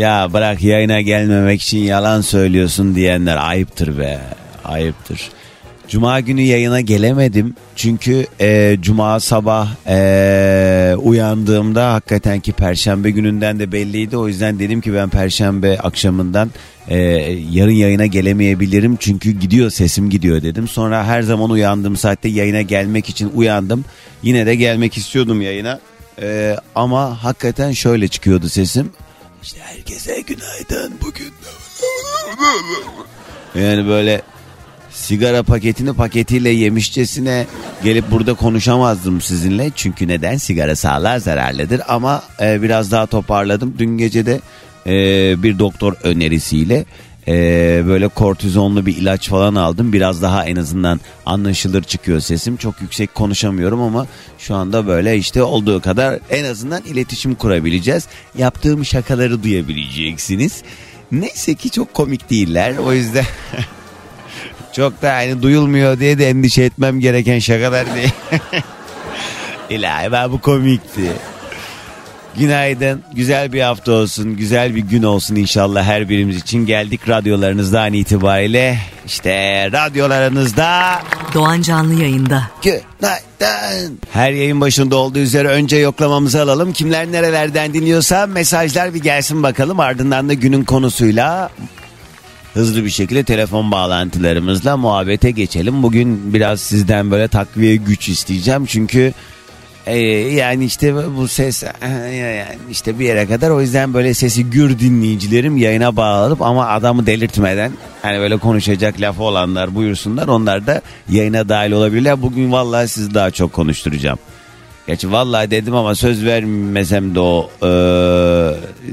Ya bırak yayına gelmemek için yalan söylüyorsun diyenler ayıptır be. Ayıptır. Cuma günü yayına gelemedim. Çünkü e, cuma sabah e, uyandığımda hakikaten ki perşembe gününden de belliydi. O yüzden dedim ki ben perşembe akşamından e, yarın yayına gelemeyebilirim. Çünkü gidiyor sesim gidiyor dedim. Sonra her zaman uyandığım saatte yayına gelmek için uyandım. Yine de gelmek istiyordum yayına. E, ama hakikaten şöyle çıkıyordu sesim. İşte herkese günaydın bugün. Yani böyle sigara paketini paketiyle yemişçesine gelip burada konuşamazdım sizinle. Çünkü neden? Sigara sağlığa zararlıdır ama e, biraz daha toparladım. Dün gece de e, bir doktor önerisiyle e, böyle kortizonlu bir ilaç falan aldım. Biraz daha en azından anlaşılır çıkıyor sesim. Çok yüksek konuşamıyorum ama şu anda böyle işte olduğu kadar en azından iletişim kurabileceğiz. Yaptığım şakaları duyabileceksiniz. Neyse ki çok komik değiller. O yüzden çok da yani duyulmuyor diye de endişe etmem gereken şakalar değil. İlahi ben bu komikti. Günaydın. Güzel bir hafta olsun. Güzel bir gün olsun inşallah her birimiz için. Geldik radyolarınızdan itibariyle. İşte radyolarınızda Doğan Canlı yayında. günaydın. Her yayın başında olduğu üzere önce yoklamamızı alalım. Kimler nerelerden dinliyorsa mesajlar bir gelsin bakalım. Ardından da günün konusuyla hızlı bir şekilde telefon bağlantılarımızla muhabbete geçelim. Bugün biraz sizden böyle takviye güç isteyeceğim. Çünkü e, yani işte bu ses e, yani işte bir yere kadar o yüzden böyle sesi gür dinleyicilerim yayına bağlanıp ama adamı delirtmeden hani böyle konuşacak lafı olanlar buyursunlar onlar da yayına dahil olabilirler. Bugün vallahi sizi daha çok konuşturacağım. Gerçi vallahi dedim ama söz vermesem de o e,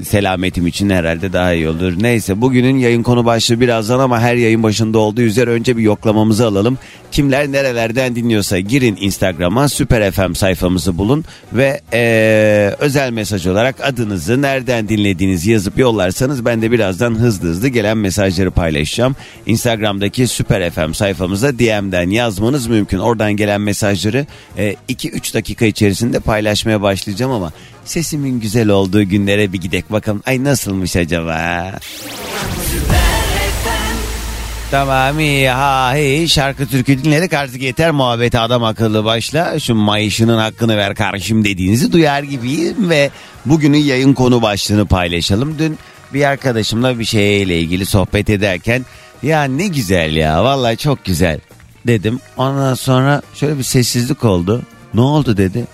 selametim için herhalde daha iyi olur. Neyse bugünün yayın konu başlığı birazdan ama her yayın başında olduğu üzere önce bir yoklamamızı alalım. Kimler nerelerden dinliyorsa girin Instagram'a Süper FM sayfamızı bulun ve e, özel mesaj olarak adınızı nereden dinlediğinizi yazıp yollarsanız ben de birazdan hızlı hızlı gelen mesajları paylaşacağım. Instagram'daki Süper FM sayfamıza DM'den yazmanız mümkün. Oradan gelen mesajları 2-3 dakika içerisinde paylaşmaya başlayacağım ama sesimin güzel olduğu günlere bir gidek bakalım. Ay nasılmış acaba? Tamam iyi ha hey şarkı türkü dinledik artık yeter muhabbeti adam akıllı başla. Şu mayışının hakkını ver kardeşim dediğinizi duyar gibiyim ve bugünün yayın konu başlığını paylaşalım. Dün bir arkadaşımla bir şeyle ilgili sohbet ederken ya ne güzel ya vallahi çok güzel dedim. Ondan sonra şöyle bir sessizlik oldu. Ne oldu dedi.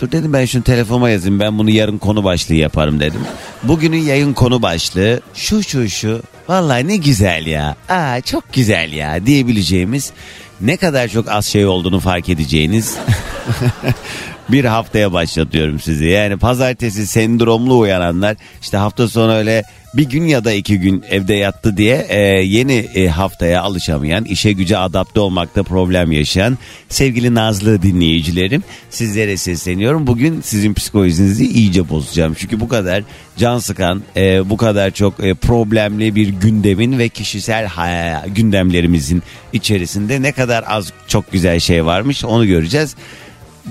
Dur dedim ben şunu telefonuma yazayım ben bunu yarın konu başlığı yaparım dedim. Bugünün yayın konu başlığı şu şu şu vallahi ne güzel ya aa çok güzel ya diyebileceğimiz ne kadar çok az şey olduğunu fark edeceğiniz bir haftaya başlatıyorum sizi. Yani pazartesi sendromlu uyananlar işte hafta sonu öyle bir gün ya da iki gün evde yattı diye e, yeni e, haftaya alışamayan, işe güce adapte olmakta problem yaşayan sevgili Nazlı dinleyicilerim sizlere sesleniyorum. Bugün sizin psikolojinizi iyice bozacağım. Çünkü bu kadar can sıkan, e, bu kadar çok e, problemli bir gündemin ve kişisel ha- gündemlerimizin içerisinde ne kadar az çok güzel şey varmış onu göreceğiz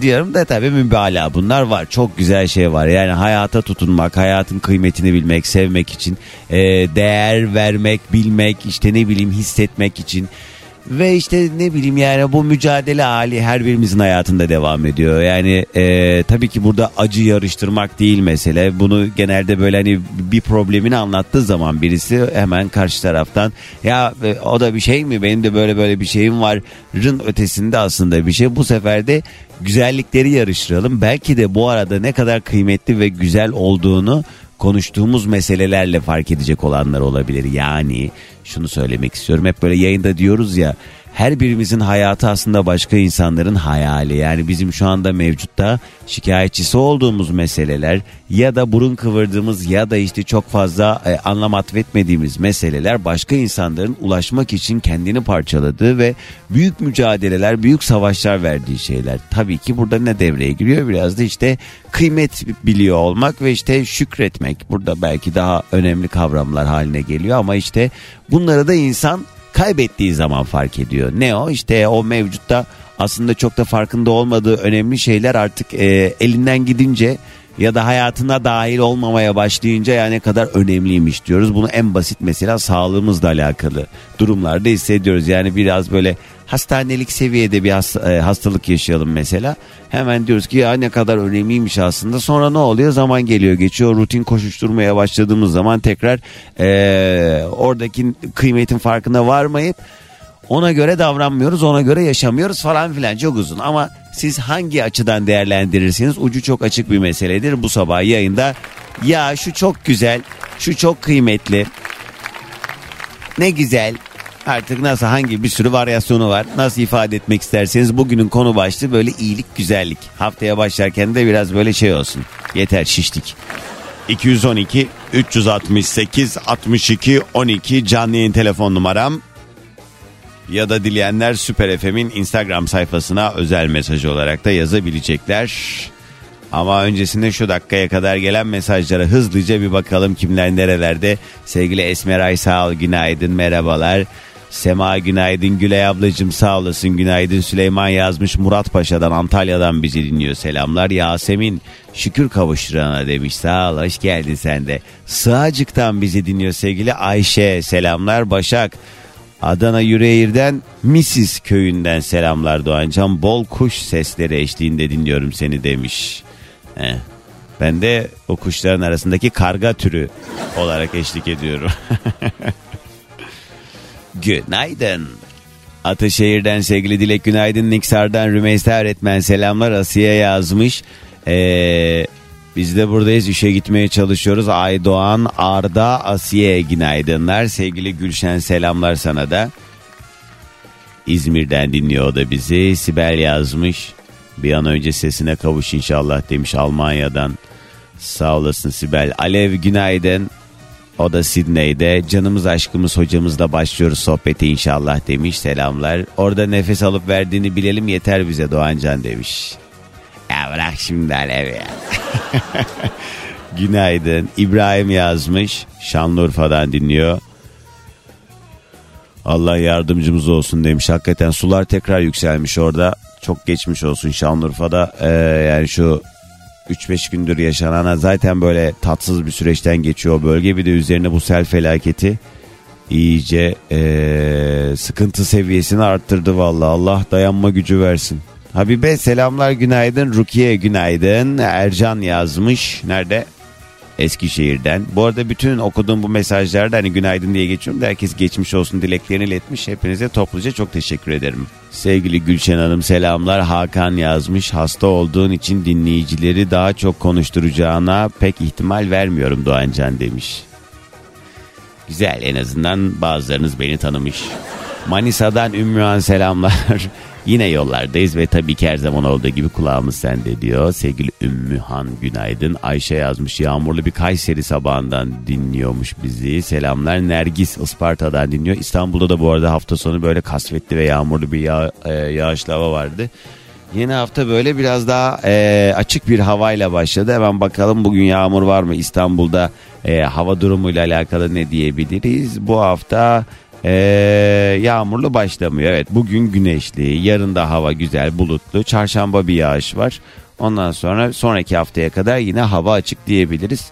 diyorum da tabii mübalağa bunlar var. Çok güzel şey var. Yani hayata tutunmak, hayatın kıymetini bilmek, sevmek için, e, değer vermek, bilmek, işte ne bileyim hissetmek için ve işte ne bileyim yani bu mücadele hali her birimizin hayatında devam ediyor. Yani e, tabii ki burada acı yarıştırmak değil mesele. Bunu genelde böyle hani bir problemini anlattığı zaman birisi hemen karşı taraftan ya e, o da bir şey mi benim de böyle böyle bir şeyim varın ötesinde aslında bir şey. Bu sefer de güzellikleri yarıştıralım. Belki de bu arada ne kadar kıymetli ve güzel olduğunu konuştuğumuz meselelerle fark edecek olanlar olabilir. Yani şunu söylemek istiyorum. Hep böyle yayında diyoruz ya her birimizin hayatı aslında başka insanların hayali. Yani bizim şu anda mevcutta şikayetçisi olduğumuz meseleler ya da burun kıvırdığımız ya da işte çok fazla e, anlam atfetmediğimiz meseleler başka insanların ulaşmak için kendini parçaladığı ve büyük mücadeleler, büyük savaşlar verdiği şeyler. Tabii ki burada ne devreye giriyor? Biraz da işte kıymet biliyor olmak ve işte şükretmek. Burada belki daha önemli kavramlar haline geliyor ama işte bunları da insan kaybettiği zaman fark ediyor. Ne o? İşte o mevcutta aslında çok da farkında olmadığı önemli şeyler artık e, elinden gidince ya da hayatına dahil olmamaya başlayınca yani ne kadar önemliymiş diyoruz. Bunu en basit mesela sağlığımızla alakalı durumlarda hissediyoruz. Yani biraz böyle hastanelik seviyede bir e, hastalık yaşayalım mesela. Hemen diyoruz ki ya ne kadar önemliymiş aslında. Sonra ne oluyor? Zaman geliyor geçiyor. Rutin koşuşturmaya başladığımız zaman tekrar ee, oradaki kıymetin farkına varmayıp ona göre davranmıyoruz, ona göre yaşamıyoruz falan filan çok uzun. Ama siz hangi açıdan değerlendirirsiniz ucu çok açık bir meseledir. Bu sabah yayında ya şu çok güzel, şu çok kıymetli, ne güzel, Artık nasıl hangi bir sürü varyasyonu var. Nasıl ifade etmek isterseniz bugünün konu başlığı böyle iyilik güzellik. Haftaya başlarken de biraz böyle şey olsun. Yeter şiştik. 212 368 62 12 canlı yayın telefon numaram. Ya da dileyenler Süper FM'in Instagram sayfasına özel mesaj olarak da yazabilecekler. Ama öncesinde şu dakikaya kadar gelen mesajlara hızlıca bir bakalım kimler nerelerde. Sevgili Esmer Aysal günaydın merhabalar. Sema günaydın Gülay ablacım sağ olasın günaydın Süleyman yazmış Murat Paşa'dan Antalya'dan bizi dinliyor selamlar Yasemin şükür kavuşturana demiş sağ ol hoş geldin sen de Sığacık'tan bizi dinliyor sevgili Ayşe selamlar Başak Adana Yüreğir'den Mrs. köyünden selamlar Doğancan bol kuş sesleri eşliğinde dinliyorum seni demiş Heh. Ben de o kuşların arasındaki karga türü olarak eşlik ediyorum. Günaydın. Ataşehir'den sevgili Dilek günaydın. Niksar'dan Rümeysa öğretmen selamlar. Asiye yazmış. Ee, biz de buradayız işe gitmeye çalışıyoruz. Aydoğan, Arda, Asiye günaydınlar. Sevgili Gülşen selamlar sana da. İzmir'den dinliyor da bizi. Sibel yazmış. Bir an önce sesine kavuş inşallah demiş Almanya'dan. Sağ olasın Sibel. Alev günaydın. O da Sidney'de. Canımız aşkımız hocamızla başlıyoruz sohbeti inşallah demiş. Selamlar. Orada nefes alıp verdiğini bilelim yeter bize Doğancan demiş. Ya bırak şimdi Alev ya. Günaydın. İbrahim yazmış. Şanlıurfa'dan dinliyor. Allah yardımcımız olsun demiş. Hakikaten sular tekrar yükselmiş orada. Çok geçmiş olsun Şanlıurfa'da. Ee, yani şu 3-5 gündür yaşanana zaten böyle tatsız bir süreçten geçiyor bölge. Bir de üzerine bu sel felaketi iyice ee, sıkıntı seviyesini arttırdı valla. Allah dayanma gücü versin. Habibe selamlar günaydın. Rukiye günaydın. Ercan yazmış. Nerede? Eskişehir'den. Bu arada bütün okuduğum bu mesajlarda hani günaydın diye geçiyorum da herkes geçmiş olsun dileklerini iletmiş. Hepinize topluca çok teşekkür ederim. Sevgili Gülşen Hanım selamlar. Hakan yazmış. Hasta olduğun için dinleyicileri daha çok konuşturacağına pek ihtimal vermiyorum Doğancan demiş. Güzel en azından bazılarınız beni tanımış. Manisa'dan Ümmühan selamlar. Yine yollardayız ve tabii ki her zaman olduğu gibi kulağımız sende diyor. Sevgili Ümmühan günaydın. Ayşe yazmış yağmurlu bir Kayseri sabahından dinliyormuş bizi. Selamlar Nergis Isparta'dan dinliyor. İstanbul'da da bu arada hafta sonu böyle kasvetli ve yağmurlu bir yağ, e, yağışlı hava vardı. Yeni hafta böyle biraz daha e, açık bir havayla başladı. Hemen bakalım bugün yağmur var mı İstanbul'da e, hava durumuyla alakalı ne diyebiliriz. Bu hafta ee, yağmurlu başlamıyor. Evet bugün güneşli, yarın da hava güzel, bulutlu. Çarşamba bir yağış var. Ondan sonra sonraki haftaya kadar yine hava açık diyebiliriz.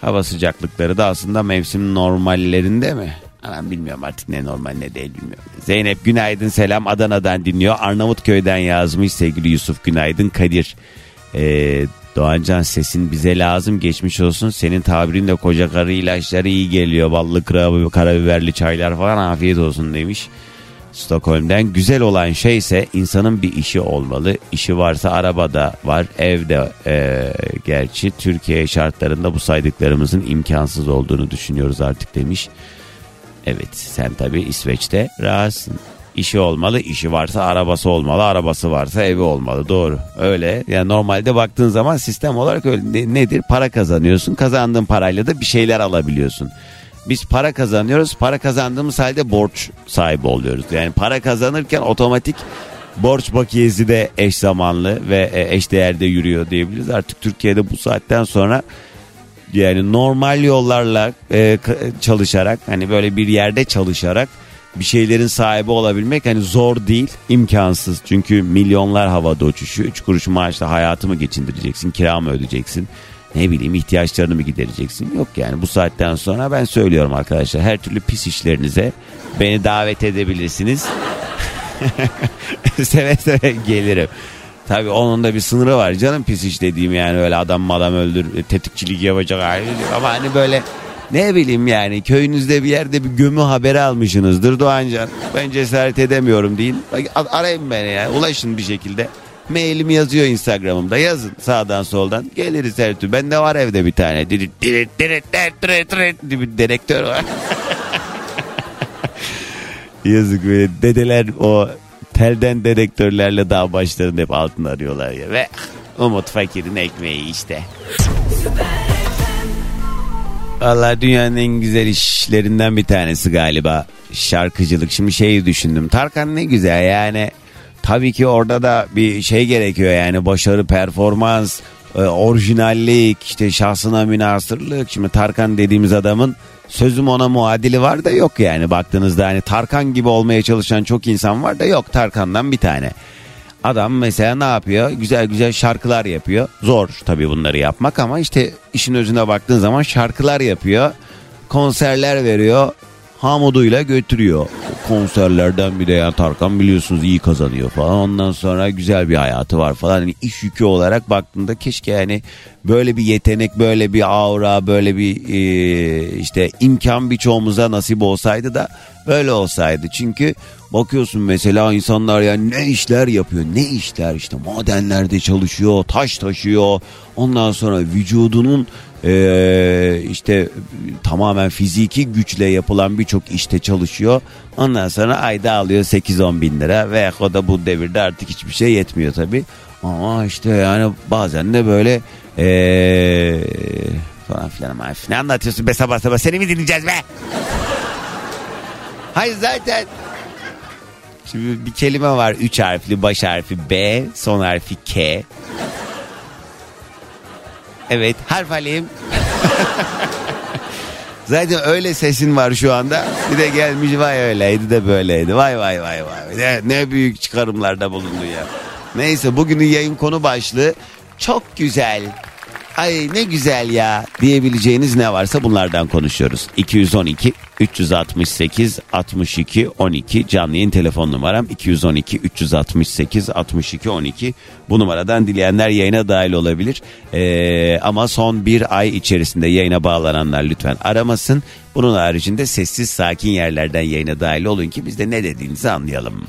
Hava sıcaklıkları da aslında mevsim normallerinde mi? Ben bilmiyorum artık ne normal ne değil bilmiyorum. Zeynep günaydın selam Adana'dan dinliyor. Arnavutköy'den yazmış sevgili Yusuf günaydın Kadir. Ee, Doğancan sesin bize lazım geçmiş olsun. Senin tabirinle koca karı ilaçları iyi geliyor. Ballı karabiberli çaylar falan afiyet olsun demiş. Stockholm'den güzel olan şey ise insanın bir işi olmalı. İşi varsa arabada var, evde e, gerçi Türkiye şartlarında bu saydıklarımızın imkansız olduğunu düşünüyoruz artık demiş. Evet sen tabi İsveç'te rahatsın. İşi olmalı, işi varsa arabası olmalı, arabası varsa evi olmalı. Doğru. Öyle. Yani normalde baktığın zaman sistem olarak öyle Ne- nedir? Para kazanıyorsun. Kazandığın parayla da bir şeyler alabiliyorsun. Biz para kazanıyoruz. Para kazandığımız halde borç sahibi oluyoruz. Yani para kazanırken otomatik borç bakiyesi de eş zamanlı ve e, eş değerde yürüyor diyebiliriz. Artık Türkiye'de bu saatten sonra yani normal yollarla e, çalışarak hani böyle bir yerde çalışarak bir şeylerin sahibi olabilmek hani zor değil imkansız. Çünkü milyonlar havada uçuşuyor. Üç kuruş maaşla hayatımı geçindireceksin kira mı ödeyeceksin ne bileyim ihtiyaçlarını mı gidereceksin yok yani bu saatten sonra ben söylüyorum arkadaşlar her türlü pis işlerinize beni davet edebilirsiniz seve seve gelirim. Tabii onun da bir sınırı var canım pis iş dediğim yani öyle adam madam öldür tetikçilik yapacak hali ama hani böyle ne bileyim yani köyünüzde bir yerde bir gömü haberi almışsınızdır Doğancan. Ben cesaret edemiyorum deyin. Arayın beni ya ulaşın bir şekilde. Mailim yazıyor Instagram'ımda yazın sağdan soldan geliriz her türlü. Bende var evde bir tane. Bir dedektör var. Yazık böyle dedeler o telden dedektörlerle dağ başlarında hep altın arıyorlar ya. Ve Umut Fakir'in ekmeği işte. Valla dünyanın en güzel işlerinden bir tanesi galiba şarkıcılık. Şimdi şeyi düşündüm. Tarkan ne güzel yani. Tabii ki orada da bir şey gerekiyor yani başarı, performans, e, orijinallik, işte şahsına münasırlık. Şimdi Tarkan dediğimiz adamın sözüm ona muadili var da yok yani baktığınızda hani Tarkan gibi olmaya çalışan çok insan var da yok Tarkan'dan bir tane. Adam mesela ne yapıyor? Güzel güzel şarkılar yapıyor. Zor tabii bunları yapmak ama işte işin özüne baktığın zaman şarkılar yapıyor. Konserler veriyor. Hamuduyla götürüyor. Konserlerden bir de yani Tarkan biliyorsunuz iyi kazanıyor falan. Ondan sonra güzel bir hayatı var falan. Hani iş yükü olarak baktığında keşke yani böyle bir yetenek, böyle bir aura, böyle bir e, işte imkan birçoğumuza nasip olsaydı da böyle olsaydı. Çünkü bakıyorsun mesela insanlar yani ne işler yapıyor, ne işler işte madenlerde çalışıyor, taş taşıyor. Ondan sonra vücudunun ee, işte tamamen fiziki güçle yapılan birçok işte çalışıyor. Ondan sonra ayda alıyor 8-10 bin lira ve o da bu devirde artık hiçbir şey yetmiyor tabi. Ama işte yani bazen de böyle ee, falan filan ama ne anlatıyorsun be sabah sabah seni mi dinleyeceğiz be? Hayır zaten Şimdi bir kelime var üç harfli baş harfi B son harfi K Evet harf alayım. Zaten öyle sesin var şu anda. Bir de gelmiş vay öyleydi de böyleydi. Vay vay vay vay. Ne, ne büyük çıkarımlarda bulundu ya. Neyse bugünün yayın konu başlığı çok güzel. Ay ne güzel ya diyebileceğiniz ne varsa bunlardan konuşuyoruz. 212 368 62 12 canlı yayın telefon numaram 212 368 62 12 bu numaradan dileyenler yayına dahil olabilir. Ee, ama son bir ay içerisinde yayına bağlananlar lütfen aramasın. Bunun haricinde sessiz sakin yerlerden yayına dahil olun ki biz de ne dediğinizi anlayalım.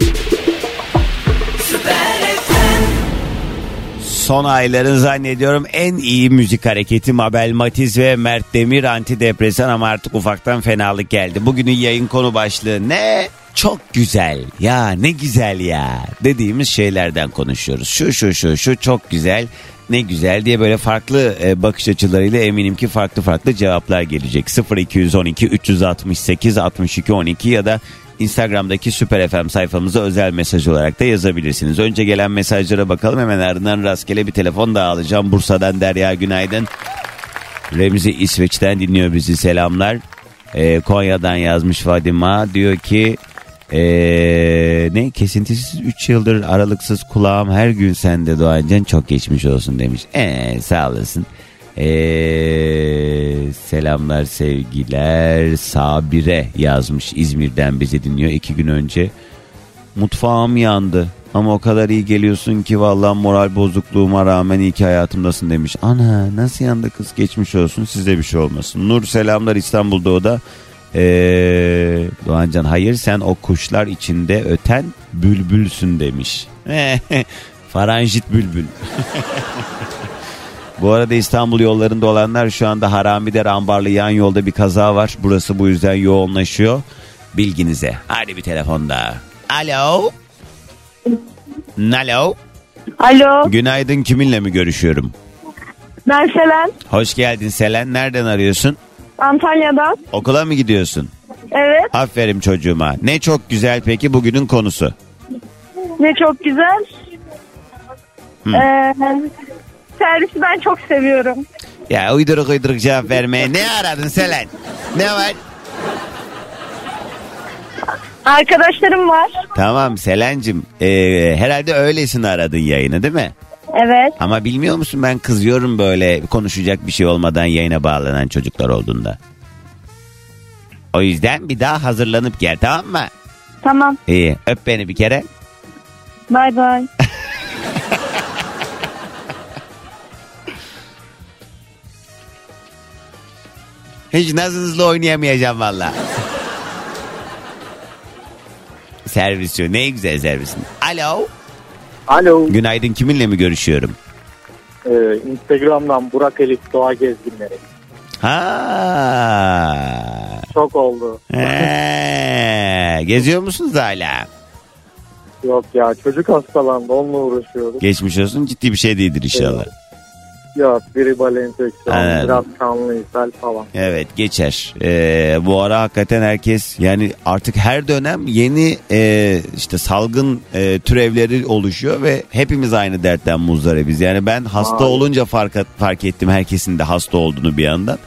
Son ayların zannediyorum en iyi müzik hareketi Mabel Matiz ve Mert Demir antidepresan ama artık ufaktan fenalık geldi. Bugünün yayın konu başlığı ne? Çok güzel ya ne güzel ya dediğimiz şeylerden konuşuyoruz. Şu şu şu şu çok güzel ne güzel diye böyle farklı e, bakış açılarıyla eminim ki farklı farklı cevaplar gelecek. 0212 368 62 12 ya da Instagram'daki Süper FM sayfamıza özel mesaj olarak da yazabilirsiniz. Önce gelen mesajlara bakalım hemen ardından rastgele bir telefon daha alacağım. Bursa'dan Derya günaydın. Remzi İsveç'ten dinliyor bizi selamlar. Ee, Konya'dan yazmış Fadima diyor ki ee, ne kesintisiz 3 yıldır aralıksız kulağım her gün sende Doğancan çok geçmiş olsun demiş. Ee, sağ olasın. Ee, selamlar sevgiler Sabire yazmış İzmir'den bizi dinliyor iki gün önce mutfağım yandı ama o kadar iyi geliyorsun ki vallahi moral bozukluğuma rağmen iyi ki hayatımdasın demiş. Ana nasıl yandı kız geçmiş olsun size bir şey olmasın. Nur selamlar İstanbul'da o da. Ee, Doğancan hayır sen o kuşlar içinde öten bülbülsün demiş. Faranjit bülbül. Bu arada İstanbul yollarında olanlar şu anda Harami'de Rambarlı yan yolda bir kaza var. Burası bu yüzden yoğunlaşıyor. Bilginize. Hadi bir telefon daha. Alo. Alo. Alo, Günaydın kiminle mi görüşüyorum? ben Selen. Hoş geldin Selen. Nereden arıyorsun? Antalya'dan. Okula mı gidiyorsun? Evet, Aferin çocuğuma. Ne çok güzel peki bugünün konusu. ne çok güzel. Hı. Ee, servisi ben çok seviyorum. Ya uyduruk uyduruk cevap vermeye. Ne aradın Selen? Ne var? Arkadaşlarım var. Tamam Selen'cim. ee, herhalde öylesine aradın yayını değil mi? Evet, Ama bilmiyor musun ben kızıyorum böyle konuşacak bir şey olmadan yayına bağlanan çocuklar olduğunda. O yüzden bir daha hazırlanıp gel tamam mı? tamam. İyi öp beni bir kere. Bay bay. Hiç nazınızla oynayamayacağım valla. Servis şu ne güzel servisin. Alo. Alo, Günaydın kiminle mi görüşüyorum? e, Instagram'dan Burak Elif Doğa Gezginleri. Ha. Çok oldu. He. Geziyor musunuz hala? Yok ya çocuk hastalandı onunla uğraşıyoruz. Geçmiş olsun ciddi bir şey değildir inşallah. Yok biri bal enfeksiyonu, Anladım. biraz kanlı ishal falan. Evet geçer. Ee, bu ara hakikaten herkes yani artık her dönem yeni e, işte salgın e, türevleri oluşuyor ve hepimiz aynı dertten muzdaribiz. Yani ben hasta Aynen. olunca fark, fark ettim herkesin de hasta olduğunu bir yandan.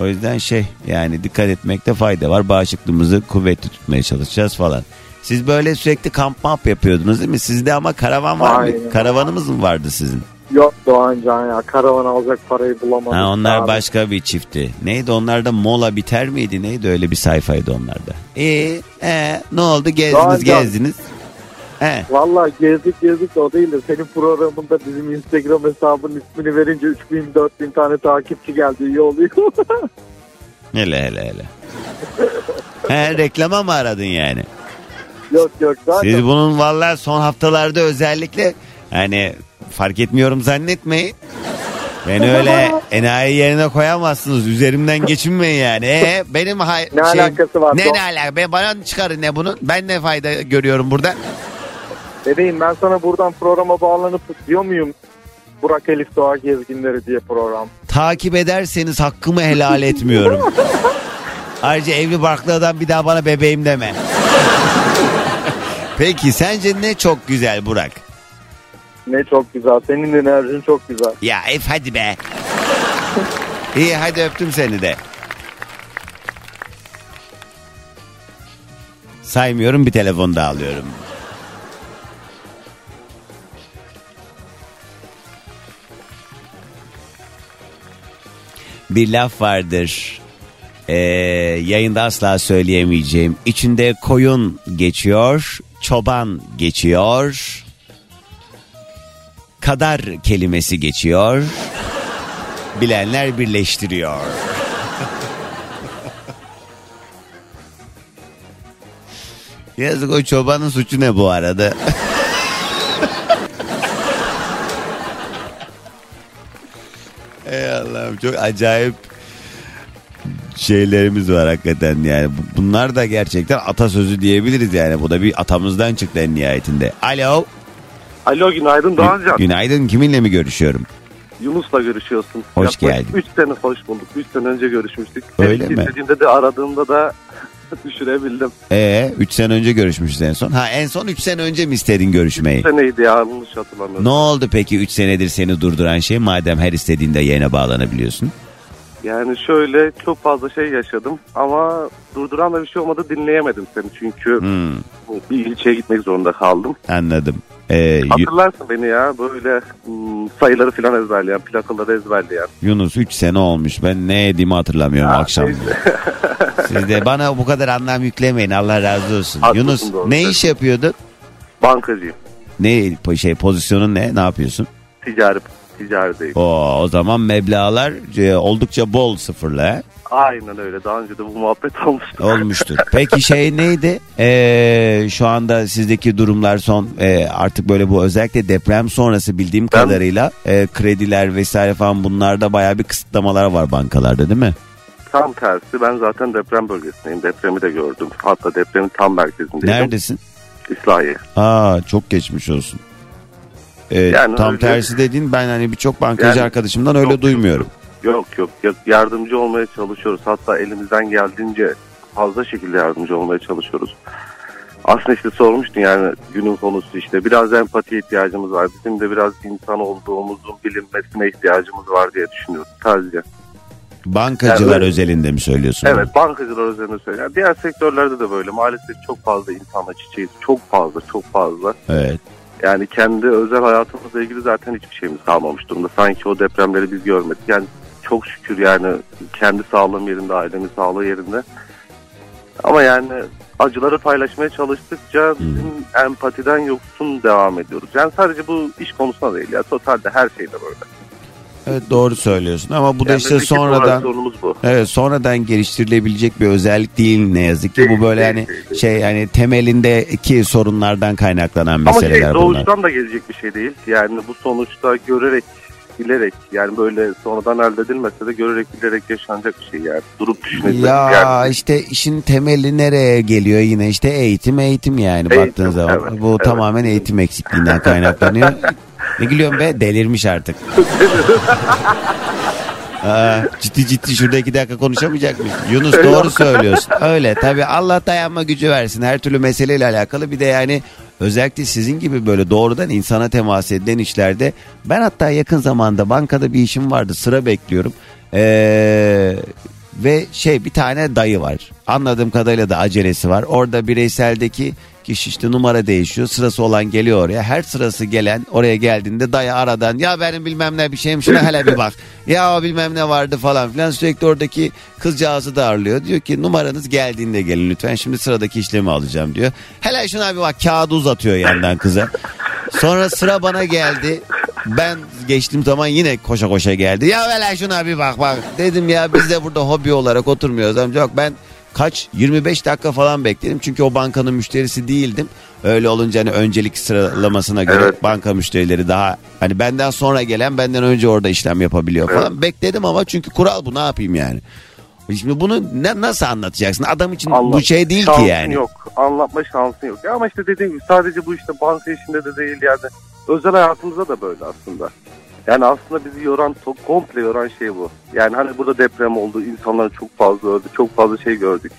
O yüzden şey yani dikkat etmekte fayda var. Bağışıklığımızı kuvvetli tutmaya çalışacağız falan. Siz böyle sürekli kamp mamp yapıyordunuz değil mi? Sizde ama karavan var mı? Aynen. Karavanımız mı vardı sizin? Yok Doğancan ya karavan alacak parayı bulamadık. Ha, onlar abi. başka bir çifti. Neydi onlarda mola biter miydi? Neydi öyle bir sayfaydı onlarda. Ee, e, ne oldu gezdiniz Doğan- gezdiniz. He. Valla gezdik gezdik de o değil de senin programında bizim Instagram hesabının ismini verince 3000 4000 tane takipçi geldi iyi oluyor. Hele hele hele. He, reklama mı aradın yani? yok yok zaten Siz bunun vallahi son haftalarda özellikle hani fark etmiyorum zannetmeyin. Beni öyle enayi yerine koyamazsınız. Üzerimden geçinmeyin yani. E, benim hay- Ne alakası var? Ne ne alakası? Ben, bana çıkarın ne bunun? Ben ne fayda görüyorum burada? Bebeğim ben sana buradan programa bağlanıp diyor muyum Burak Elif Doğa Gezginleri diye program. Takip ederseniz hakkımı helal etmiyorum. Ayrıca evli barklı adam bir daha bana bebeğim deme. Peki sence ne çok güzel Burak? Ne çok güzel. Senin enerjin çok güzel. Ya Ef hadi be. İyi hadi öptüm seni de. Saymıyorum bir telefon daha alıyorum. Bir laf vardır. Ee, yayında asla söyleyemeyeceğim. İçinde koyun geçiyor, çoban geçiyor kadar kelimesi geçiyor. Bilenler birleştiriyor. Yazık o çobanın suçu ne bu arada? Ey Allah'ım çok acayip şeylerimiz var hakikaten yani. Bu- Bunlar da gerçekten atasözü diyebiliriz yani. Bu da bir atamızdan çıktı en nihayetinde. Alo. Alo günaydın Doğancan. Günaydın kiminle mi görüşüyorum? Yunus'la görüşüyorsun. Hoş geldin. 3 sene hoş bulduk. 3 sene önce görüşmüştük. Öyle Seni mi? istediğimde de aradığımda da düşürebildim. Ee 3 sene önce görüşmüşüz en son. Ha en son 3 sene önce mi istedin görüşmeyi? Seneydi ya yanlış hatırlamıyorum. Ne oldu peki 3 senedir seni durduran şey madem her istediğinde yayına bağlanabiliyorsun? Yani şöyle çok fazla şey yaşadım ama durduran da bir şey olmadı dinleyemedim seni. Çünkü Hmm, bir ilçeye gitmek zorunda kaldım. anladım. Ee, Hatırlarsın beni ya böyle hmm, sayıları falan ezberleyen, plakaları ezberleyen. Yunus 3 sene olmuş. Ben ne yediğimi hatırlamıyorum akşam. neyse. Siz de bana bu kadar anlam yüklemeyin. Allah razı olsun. Haklısın, Yunus doğru. ne iş yapıyordun? Bankacıyım. Ne şey pozisyonun ne? Ne yapıyorsun? Ticari, ticarideyim. O o zaman meblağlar e, oldukça bol sıfırla. he? Aynen öyle. Daha önce de bu muhabbet olmuştu. Olmuştur. Peki şey neydi? Ee, şu anda sizdeki durumlar son e, artık böyle bu özellikle deprem sonrası bildiğim Ben- kadarıyla e, krediler vesaire falan bunlarda bayağı bir kısıtlamalar var bankalarda değil mi? Tam tersi ben zaten deprem bölgesindeyim. Depremi de gördüm. Hatta depremin tam merkezindeyim. Neredesin? İslahiye. Aa çok geçmiş olsun. Ee, Yani tam öyle- tersi dediğin ben hani birçok bankacı Yani- arkadaşımdan öyle duymuyorum. Yok yok yardımcı olmaya çalışıyoruz. Hatta elimizden geldiğince fazla şekilde yardımcı olmaya çalışıyoruz. Aslında işte sormuştun yani günün konusu işte biraz empati ihtiyacımız var. Bizim de biraz insan olduğumuzun bilinmesine ihtiyacımız var diye düşünüyorum sadece. Bankacılar Yani- özelinde mi söylüyorsun? bunu? Evet bankacılar üzerine söylüyorum. Diğer sektörlerde de böyle maalesef çok fazla insanla çiçeğiz. Çok fazla çok fazla. Evet. Yani kendi özel hayatımızla ilgili zaten hiçbir şeyimiz kalmamış durumda. Sanki o depremleri biz görmedik. Yani çok şükür yani kendi sağlığım yerinde, ailemin sağlığı yerinde. Ama yani acıları paylaşmaya çalıştıkça bizim empatiden yoksun devam ediyoruz. Yani sadece bu iş konusunda değil ya totalde her şeyde böyle. Evet doğru söylüyorsun ama bu da Yani işte memleket olarak sonradan bu. evet sonradan geliştirilebilecek bir özellik değil ne yazık ki. Değil, bu böyle değil, hani değil, şey hani temelindeki sorunlardan kaynaklanan Ama şey meseleler bunlar. doğuştan da gelecek bir şey değil. Yani bu sonuçta görerek bilerek yani böyle sonradan elde edilmese de görerek bilerek yaşanacak bir şey yani. Durup düşünecek Ya yani. işte işin temeli nereye geliyor yine işte eğitim eğitim yani Eğitim, baktığın zaman evet, bu evet. tamamen eğitim eksikliğinden kaynaklanıyor. ne gülüyorsun be delirmiş artık. Aa, ciddi ciddi şurada iki dakika konuşamayacak mıyız? Yunus doğru söylüyorsun. Öyle tabii Allah dayanma gücü versin. Her türlü meseleyle alakalı bir de yani özellikle sizin gibi böyle doğrudan insana temas edilen işlerde ben hatta yakın zamanda bankada bir işim vardı sıra bekliyorum. Ee, ve şey bir tane dayı var. Anladığım kadarıyla da acelesi var. Orada bireyseldeki kişi işte numara değişiyor. Sırası olan geliyor oraya. Her sırası gelen oraya geldiğinde dayı aradan ya benim bilmem ne bir şeyim şuna hele bir bak. ya o bilmem ne vardı falan filan. Sürekli oradaki kızcağızı da ağırlıyor. Diyor ki numaranız geldiğinde gelin lütfen. Şimdi sıradaki işlemi alacağım diyor. Hele şuna bir bak kağıdı uzatıyor yandan kıza. Sonra sıra bana geldi. Ben geçtiğim zaman yine koşa koşa geldi. Ya hele şuna bir bak bak. Dedim ya biz de burada hobi olarak oturmuyoruz amca. Yok ben kaç 25 dakika falan bekledim. Çünkü o bankanın müşterisi değildim. Öyle olunca hani öncelik sıralamasına göre Evet. banka müşterileri daha hani benden sonra gelen benden önce orada işlem yapabiliyor falan. Bekledim ama çünkü kural bu ne yapayım yani. Şimdi bunu ne, nasıl anlatacaksın? Adam için bu Anlat- şey değil ki yani. yok. Anlatma şansın yok. Ya ama işte dediğim gibi sadece bu işte banka işinde de değil yani. Özel hayatımızda da böyle aslında. Yani aslında bizi yoran, komple yoran şey bu. Yani hani burada deprem oldu, insanlar çok fazla öldü, çok fazla şey gördük.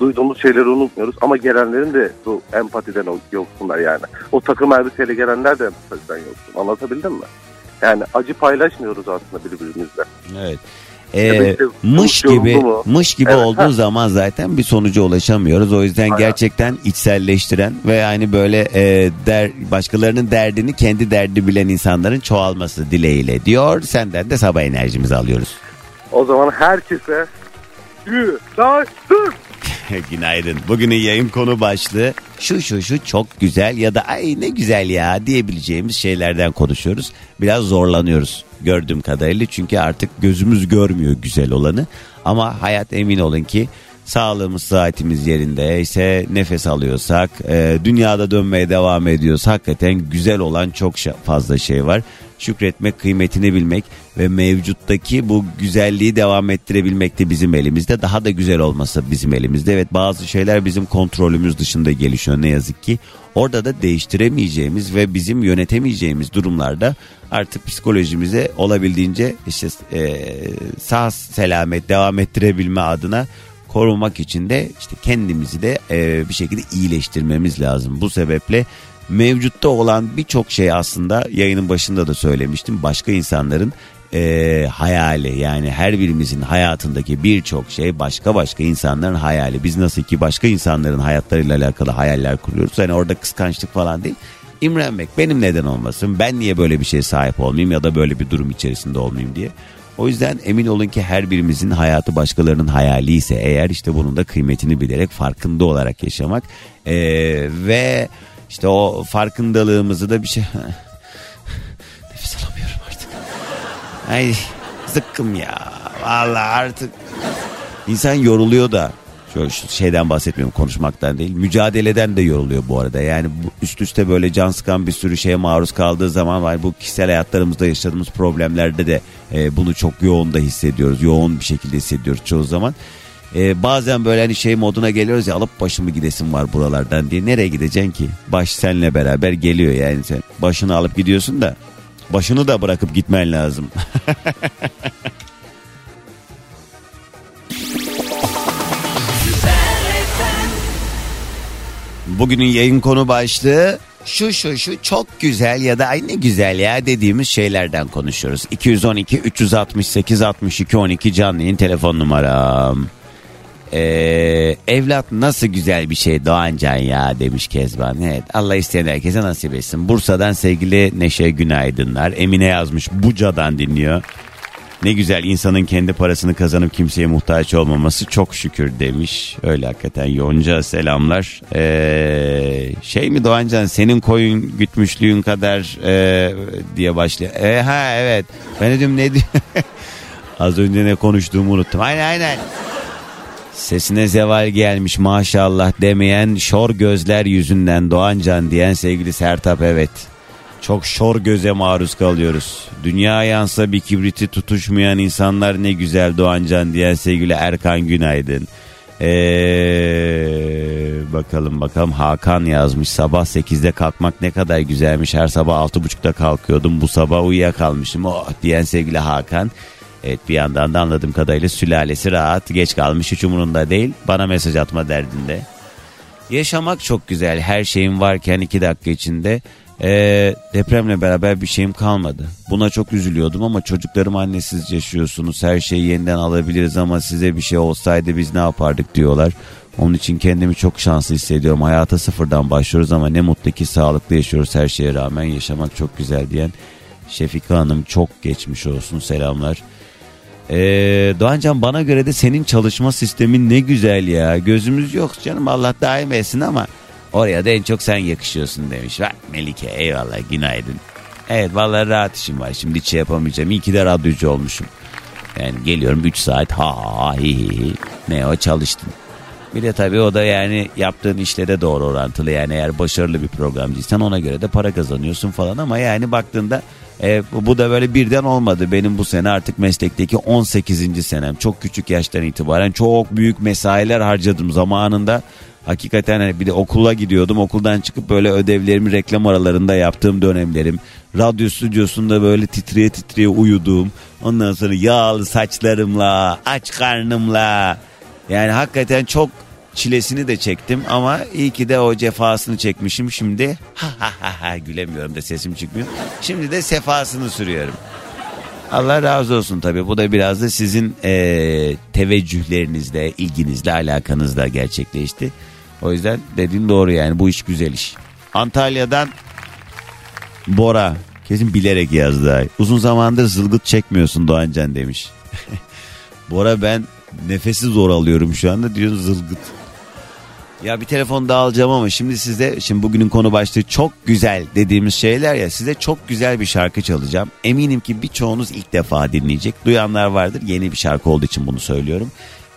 Duyduğumuz şeyleri unutmuyoruz ama gelenlerin de bu empatiden yoksunlar yani. O takım elbiseyle gelenler de empatiden yoksun. Anlatabildim mi? Yani acı paylaşmıyoruz aslında birbirimizle. Evet. Da Ee, işte mış gibi mu? mış gibi Evet, olduğu ha. zaman zaten bir sonuca ulaşamıyoruz. O yüzden Aynen. gerçekten içselleştiren ve yani böyle e, der, başkalarının derdini kendi derdi bilen insanların çoğalması dileğiyle diyor. Senden de sabah enerjimizi alıyoruz. O zaman herkese günaydın. Günaydın. Bugünün yayın konu başlığı şu şu şu çok güzel ya da ay ne güzel ya diyebileceğimiz şeylerden konuşuyoruz. Biraz zorlanıyoruz gördüğüm kadarıyla çünkü artık gözümüz görmüyor güzel olanı. Ama hayat emin olun ki sağlığımız saatimiz yerinde ise nefes alıyorsak e, dünyada dönmeye devam ediyoruz. Hakikaten güzel olan çok fazla şey var. Şükretmek, kıymetini bilmek ve mevcuttaki bu güzelliği devam ettirebilmek de bizim elimizde. Daha da güzel olması bizim elimizde. Evet bazı şeyler bizim kontrolümüz dışında gelişiyor ne yazık ki. Orada da değiştiremeyeceğimiz ve bizim yönetemeyeceğimiz durumlarda artık psikolojimize olabildiğince işte e, sağ selamet devam ettirebilme adına korumak için de işte kendimizi de e, bir şekilde iyileştirmemiz lazım. Bu sebeple mevcutta olan birçok şey aslında yayının başında da söylemiştim. Başka insanların e, hayali yani her birimizin hayatındaki birçok şey başka başka insanların hayali. Biz nasıl ki başka insanların hayatlarıyla alakalı hayaller kuruyoruz. Yani orada kıskançlık falan değil. İmrenmek benim neden olmasın ben niye böyle bir şeye sahip olmayayım ya da böyle bir durum içerisinde olmayayım diye. O yüzden emin olun ki her birimizin hayatı başkalarının hayali ise eğer işte bunun da kıymetini bilerek farkında olarak yaşamak Ee, ve işte o farkındalığımızı da bir şey nefes alamıyorum artık. Ay zıkkım ya. Vallahi artık. İnsan yoruluyor da. Şu şeyden bahsetmiyorum konuşmaktan değil. Mücadeleden de yoruluyor bu arada. Yani üst üste böyle can sıkan bir sürü şeye maruz kaldığı zaman var bu kişisel hayatlarımızda yaşadığımız problemlerde de e, bunu çok yoğun da hissediyoruz. Yoğun bir şekilde hissediyoruz çoğu zaman e, bazen böyle hani şey moduna geliyoruz ya alıp başımı gidesim var buralardan diye. Nereye gideceksin ki? Baş seninle beraber geliyor yani sen başını alıp gidiyorsun da başını da bırakıp gitmen lazım. Bugünün yayın konu başlığı şu şu şu çok güzel ya da ay ne güzel ya dediğimiz şeylerden konuşuyoruz. 212 368 62 12 canlı telefon numaram. Ee, evlat nasıl güzel bir şey Doğancan ya demiş Kezban. Evet Allah isteyen herkese nasip etsin. Bursa'dan sevgili Neşe Günaydınlar. Emine yazmış Buca'dan dinliyor. Ne güzel insanın kendi parasını kazanıp kimseye muhtaç olmaması çok şükür demiş. Öyle hakikaten Yonca selamlar. Ee, şey mi Doğancan senin koyun gütmüşlüğün kadar e, diye başlıyor. E, ha evet ben dedim ne. Az önce ne konuştuğumu unuttum. Aynen aynen. Sesine zeval gelmiş maşallah demeyen şor gözler yüzünden Doğancan diyen sevgili Sertap evet. Çok şor göze maruz kalıyoruz. Dünya yansa bir kibriti tutuşmayan insanlar ne güzel Doğancan diyen sevgili Erkan Günaydın. Ee, bakalım bakalım Hakan yazmış sabah 8'de kalkmak ne kadar güzelmiş her sabah 6.30'da kalkıyordum bu sabah uyuyakalmışım oh diyen sevgili Hakan. Evet bir yandan da anladığım kadarıyla sülalesi rahat geç kalmış hiç umurunda değil bana mesaj atma derdinde. Yaşamak çok güzel her şeyim varken iki dakika içinde ee, depremle beraber bir şeyim kalmadı. Buna çok üzülüyordum ama çocuklarım annesiz yaşıyorsunuz. Her şeyi yeniden alabiliriz ama size bir şey olsaydı biz ne yapardık diyorlar. Onun için kendimi çok şanslı hissediyorum. Hayata sıfırdan başlıyoruz ama ne mutlu ki sağlıklı yaşıyoruz her şeye rağmen. Yaşamak çok güzel diyen Şefika Hanım çok geçmiş olsun selamlar. Ee, Doğancan bana göre de senin çalışma sistemin ne güzel ya. Gözümüz yok canım Allah daim etsin ama Oraya da en çok sen yakışıyorsun demiş. Bak Melike eyvallah günaydın. Evet vallahi rahat işim var. Şimdi hiç şey yapamayacağım. İyi ki de radyocu olmuşum. Yani geliyorum 3 saat ha ha hi hi. Ne o çalıştın. Bir de tabii o da yani yaptığın işle de doğru orantılı. Yani eğer başarılı bir programcıysan ona göre de para kazanıyorsun falan ama yani baktığında e, bu da böyle birden olmadı. Benim bu sene artık meslekteki 18. senem. Çok küçük yaştan itibaren çok büyük mesailer harcadım zamanında. Hakikaten hani bir de okula gidiyordum. Okuldan çıkıp böyle ödevlerimi reklam aralarında yaptığım dönemlerim. Radyo stüdyosunda böyle titreye titreye uyuduğum. Ondan sonra yağlı saçlarımla, aç karnımla. Yani hakikaten çok çilesini de çektim ama iyi ki de o cefasını çekmişim şimdi. Ha ha ha ha gülemiyorum da sesim çıkmıyor. Şimdi de sefasını sürüyorum. Allah razı olsun tabii. Bu da biraz da sizin e, teveccühlerinizle, ilginizle, alakanızla gerçekleşti. O yüzden dediğin doğru yani bu iş güzel iş. Antalya'dan Bora kesin bilerek yazdı. Uzun zamandır zılgıt çekmiyorsun Doğancan demiş. Bora ben nefesi zor alıyorum şu anda diyorsun zılgıt. Ya bir telefon daha alacağım ama şimdi size şimdi bugünün konu başlığı çok güzel dediğimiz şeyler ya size çok güzel bir şarkı çalacağım. Eminim ki birçoğunuz ilk defa dinleyecek. Duyanlar vardır yeni bir şarkı olduğu için bunu söylüyorum.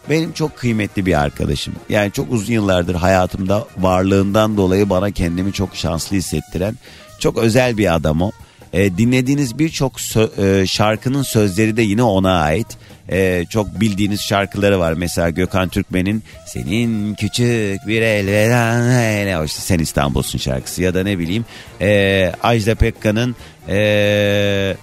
Benim çok kıymetli bir arkadaşım. Yani çok uzun yıllardır hayatımda varlığından dolayı bana kendimi çok şanslı hissettiren çok özel bir adam o. E, dinlediğiniz birçok sö- e, şarkının sözleri de yine ona ait. E, çok bildiğiniz şarkıları var. Mesela Gökhan Türkmen'in Senin Küçük Bir Elveren işte Sen İstanbul'sun şarkısı ya da ne bileyim e, Ajda Pekkan'ın e,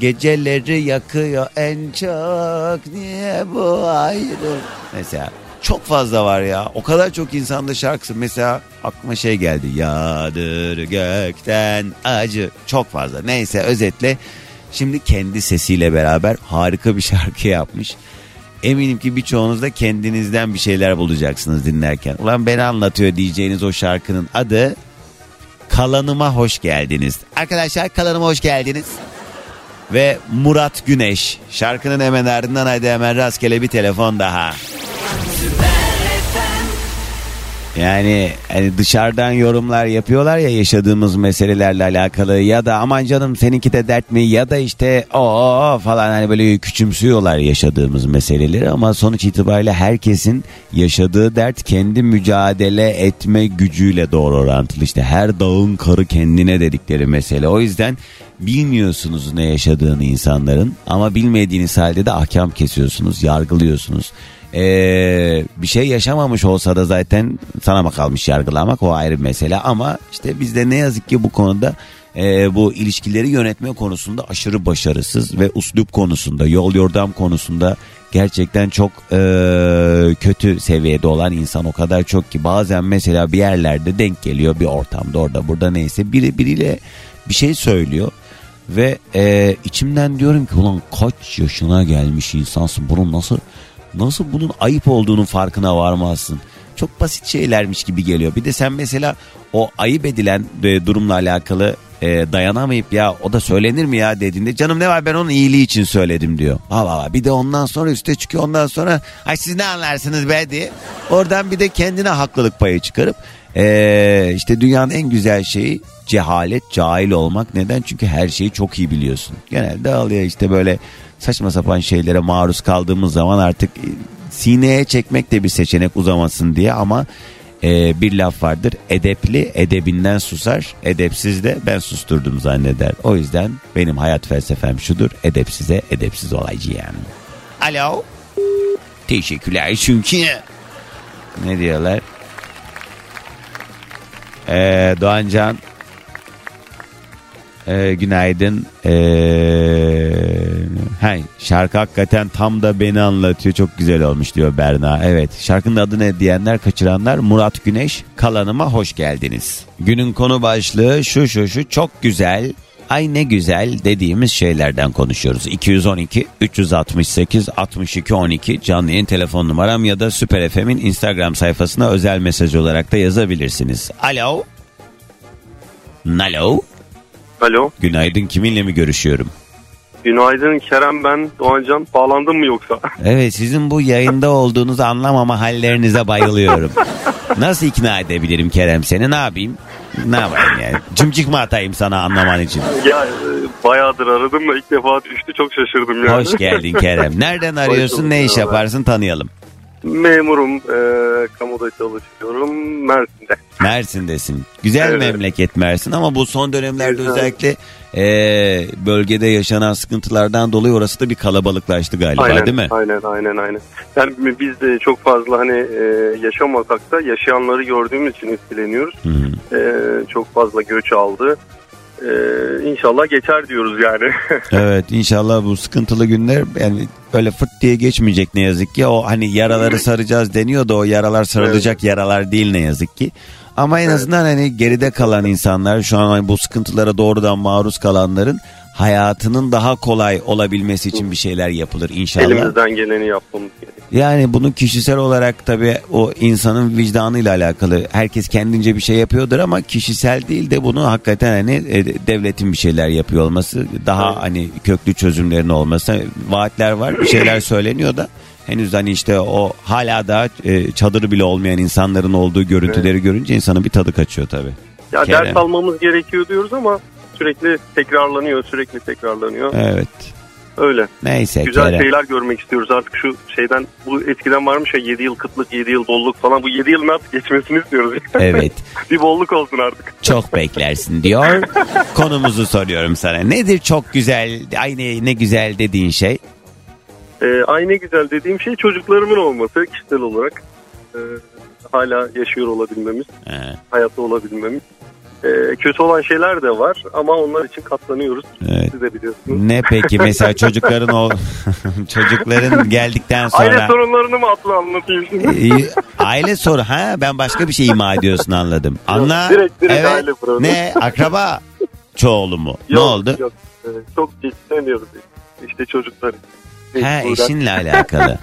Geceleri yakıyor en çok niye bu ayrı Mesela çok fazla var ya. O kadar çok insanda şarkısı. Mesela aklıma şey geldi. Yağdır gökten acı. Çok fazla. Neyse özetle şimdi kendi sesiyle beraber harika bir şarkı yapmış. Eminim ki birçoğunuz da kendinizden bir şeyler bulacaksınız dinlerken. Ulan beni anlatıyor diyeceğiniz o şarkının adı Kalanıma Hoş Geldiniz. Arkadaşlar kalanıma hoş geldiniz. Ve Murat Güneş. Şarkının hemen ardından haydi hemen rastgele bir telefon daha. Yani hani dışarıdan yorumlar yapıyorlar ya yaşadığımız meselelerle alakalı ya da aman canım seninki de dert mi ya da işte o falan hani böyle küçümsüyorlar yaşadığımız meseleleri ama sonuç itibariyle herkesin yaşadığı dert kendi mücadele etme gücüyle doğru orantılı. İşte her dağın karı kendine dedikleri mesele. O yüzden bilmiyorsunuz ne yaşadığını insanların ama bilmediğiniz halde de ahkam kesiyorsunuz yargılıyorsunuz Ee, bir şey yaşamamış olsa da zaten sana mı kalmış yargılamak? O ayrı bir mesele ama işte bizde ne yazık ki bu konuda e, bu ilişkileri yönetme konusunda aşırı başarısız ve uslup konusunda yol yordam konusunda gerçekten çok e, kötü seviyede olan insan o kadar çok ki bazen mesela bir yerlerde denk geliyor bir ortamda orada burada neyse biri biriyle bir şey söylüyor ve e, içimden diyorum ki ulan kaç yaşına gelmiş insansın? Bunun nasıl nasıl bunun ayıp olduğunun farkına varmazsın. Çok basit şeylermiş gibi geliyor. Bir de sen mesela o ayıp edilen e, durumla alakalı e, dayanamayıp ya o da söylenir mi ya dediğinde canım ne var ben onun iyiliği için söyledim diyor. Allah Allah bir de ondan sonra üste çıkıyor ondan sonra ay siz ne anlarsınız be diye. Oradan bir de kendine haklılık payı çıkarıp e, işte dünyanın en güzel şeyi cehalet, cahil olmak. Neden? Çünkü her şeyi çok iyi biliyorsun. Genelde alıyor işte böyle saçma sapan şeylere maruz kaldığımız zaman artık e, sineye çekmek de bir seçenek uzamasın diye ama e, bir laf vardır. Edepli edebinden susar, edepsiz de ben susturdum zanneder. O yüzden benim hayat felsefem şudur. Edepsize edepsiz olacağım. Alo. Teşekkürler çünkü. Ne diyorlar? Ee, Doğancan ee, günaydın. Ee, hey, şarkı hakikaten tam da beni anlatıyor. Çok güzel olmuş diyor Berna. Evet şarkının adı ne diyenler kaçıranlar Murat Güneş kalanıma hoş geldiniz. Günün konu başlığı şu şu şu çok güzel. Ay ne güzel dediğimiz şeylerden konuşuyoruz. 212 368 62 12 canlı yayın telefon numaram ya da Süper FM'in Instagram sayfasına özel mesaj olarak da yazabilirsiniz. Alo. Alo. Alo. Günaydın kiminle mi görüşüyorum? Günaydın Kerem ben Doğancan. Bağlandın mı yoksa? Evet sizin bu yayında olduğunuzu anlamama hallerinize bayılıyorum. Nasıl ikna edebilirim Kerem seni ne yapayım? Ne yapayım yani? Cımcık mı atayım sana anlaman için? ya e, bayağıdır aradım da ilk defa düştü çok şaşırdım yani. Hoş geldin Kerem. Nereden arıyorsun ne iş yaparsın tanıyalım. Memurum. E, kamuda çalışıyorum. Mersin'de. Mersin'desin. Güzel Evet. memleket Mersin ama bu son dönemlerde Güzel. özellikle e, bölgede yaşanan sıkıntılardan dolayı orası da bir kalabalıklaştı galiba aynen, değil mi? Aynen aynen aynen. Yani biz de çok fazla hani e, yaşamasak da yaşayanları gördüğümüz için etkileniyoruz. Hı hı. E, çok fazla göç aldı. E, inşallah geçer diyoruz yani. Evet inşallah bu sıkıntılı günler yani öyle fırt diye geçmeyecek ne yazık ki. O hani yaraları saracağız deniyor da o yaralar sarılacak yaralar değil ne yazık ki. Ama en azından hani geride kalan insanlar şu an hani bu sıkıntılara doğrudan maruz kalanların hayatının daha kolay olabilmesi için bir şeyler yapılır inşallah. Elimizden geleni yapmamız gerekiyor. Yani bunu kişisel olarak tabii o insanın vicdanıyla alakalı. Herkes kendince bir şey yapıyordur ama kişisel değil de bunu hakikaten hani e, devletin bir şeyler yapıyor olması, daha hani köklü çözümlerin olması. Vaatler var, bir şeyler söyleniyor da henüz hani işte o hala daha e, çadırı bile olmayan insanların olduğu görüntüleri görünce insanın bir tadı kaçıyor tabii. Ya Kerem. ders almamız gerekiyor diyoruz ama sürekli tekrarlanıyor, sürekli tekrarlanıyor. Evet. Öyle. Neyse Güzel Kerem. şeyler görmek istiyoruz artık şu şeyden. Bu eskiden varmış ya 7 yıl kıtlık, 7 yıl bolluk falan. Bu 7 yılın artık geçmesini istiyoruz. Evet. bir bolluk olsun artık. Çok beklersin diyor. Konumuzu soruyorum sana. Nedir çok güzel, ay ne, ne güzel dediğin şey? Ee, ay ne güzel dediğim şey çocuklarımın olması kişisel olarak. Ee, hala yaşıyor olabilmemiz, Ee, hayatta olabilmemiz. Ee, kötü olan şeyler de var ama onlar için katlanıyoruz. Evet. Siz de biliyorsunuz. Ne peki mesela çocukların o çocukların geldikten Aile sonra sorunlarını mı atlı anlatayım şimdi? Aile soru ha ben başka bir şey ima ediyorsun anladım. Anla. direkt- direkt evet. aile problemi. Ne akraba çoğulu mu? ne Yok, oldu? Yok, Ee, çok geçinemiyoruz. İşte çocuklar. Ha eşinle alakalı.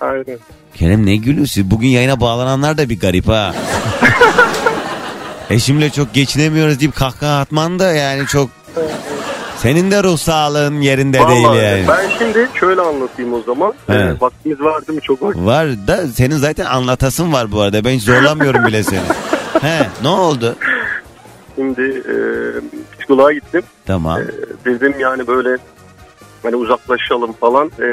Aynen. Kerem ne gülüyorsun? Bugün yayına bağlananlar da bir garip ha. Eşimle çok geçinemiyoruz deyip kahkaha atman da yani çok... Senin de ruh sağlığın yerinde değil Vallahi yani. Ben şimdi şöyle anlatayım o zaman. Evet. Ee, vaktimiz var değil mi? Çok vakit. Var da senin zaten anlatasın var bu arada. Ben hiç zorlamıyorum bile seni. He ne oldu? Şimdi e, psikoloğa gittim. Tamam. E, dedim yani böyle hani uzaklaşalım falan. E,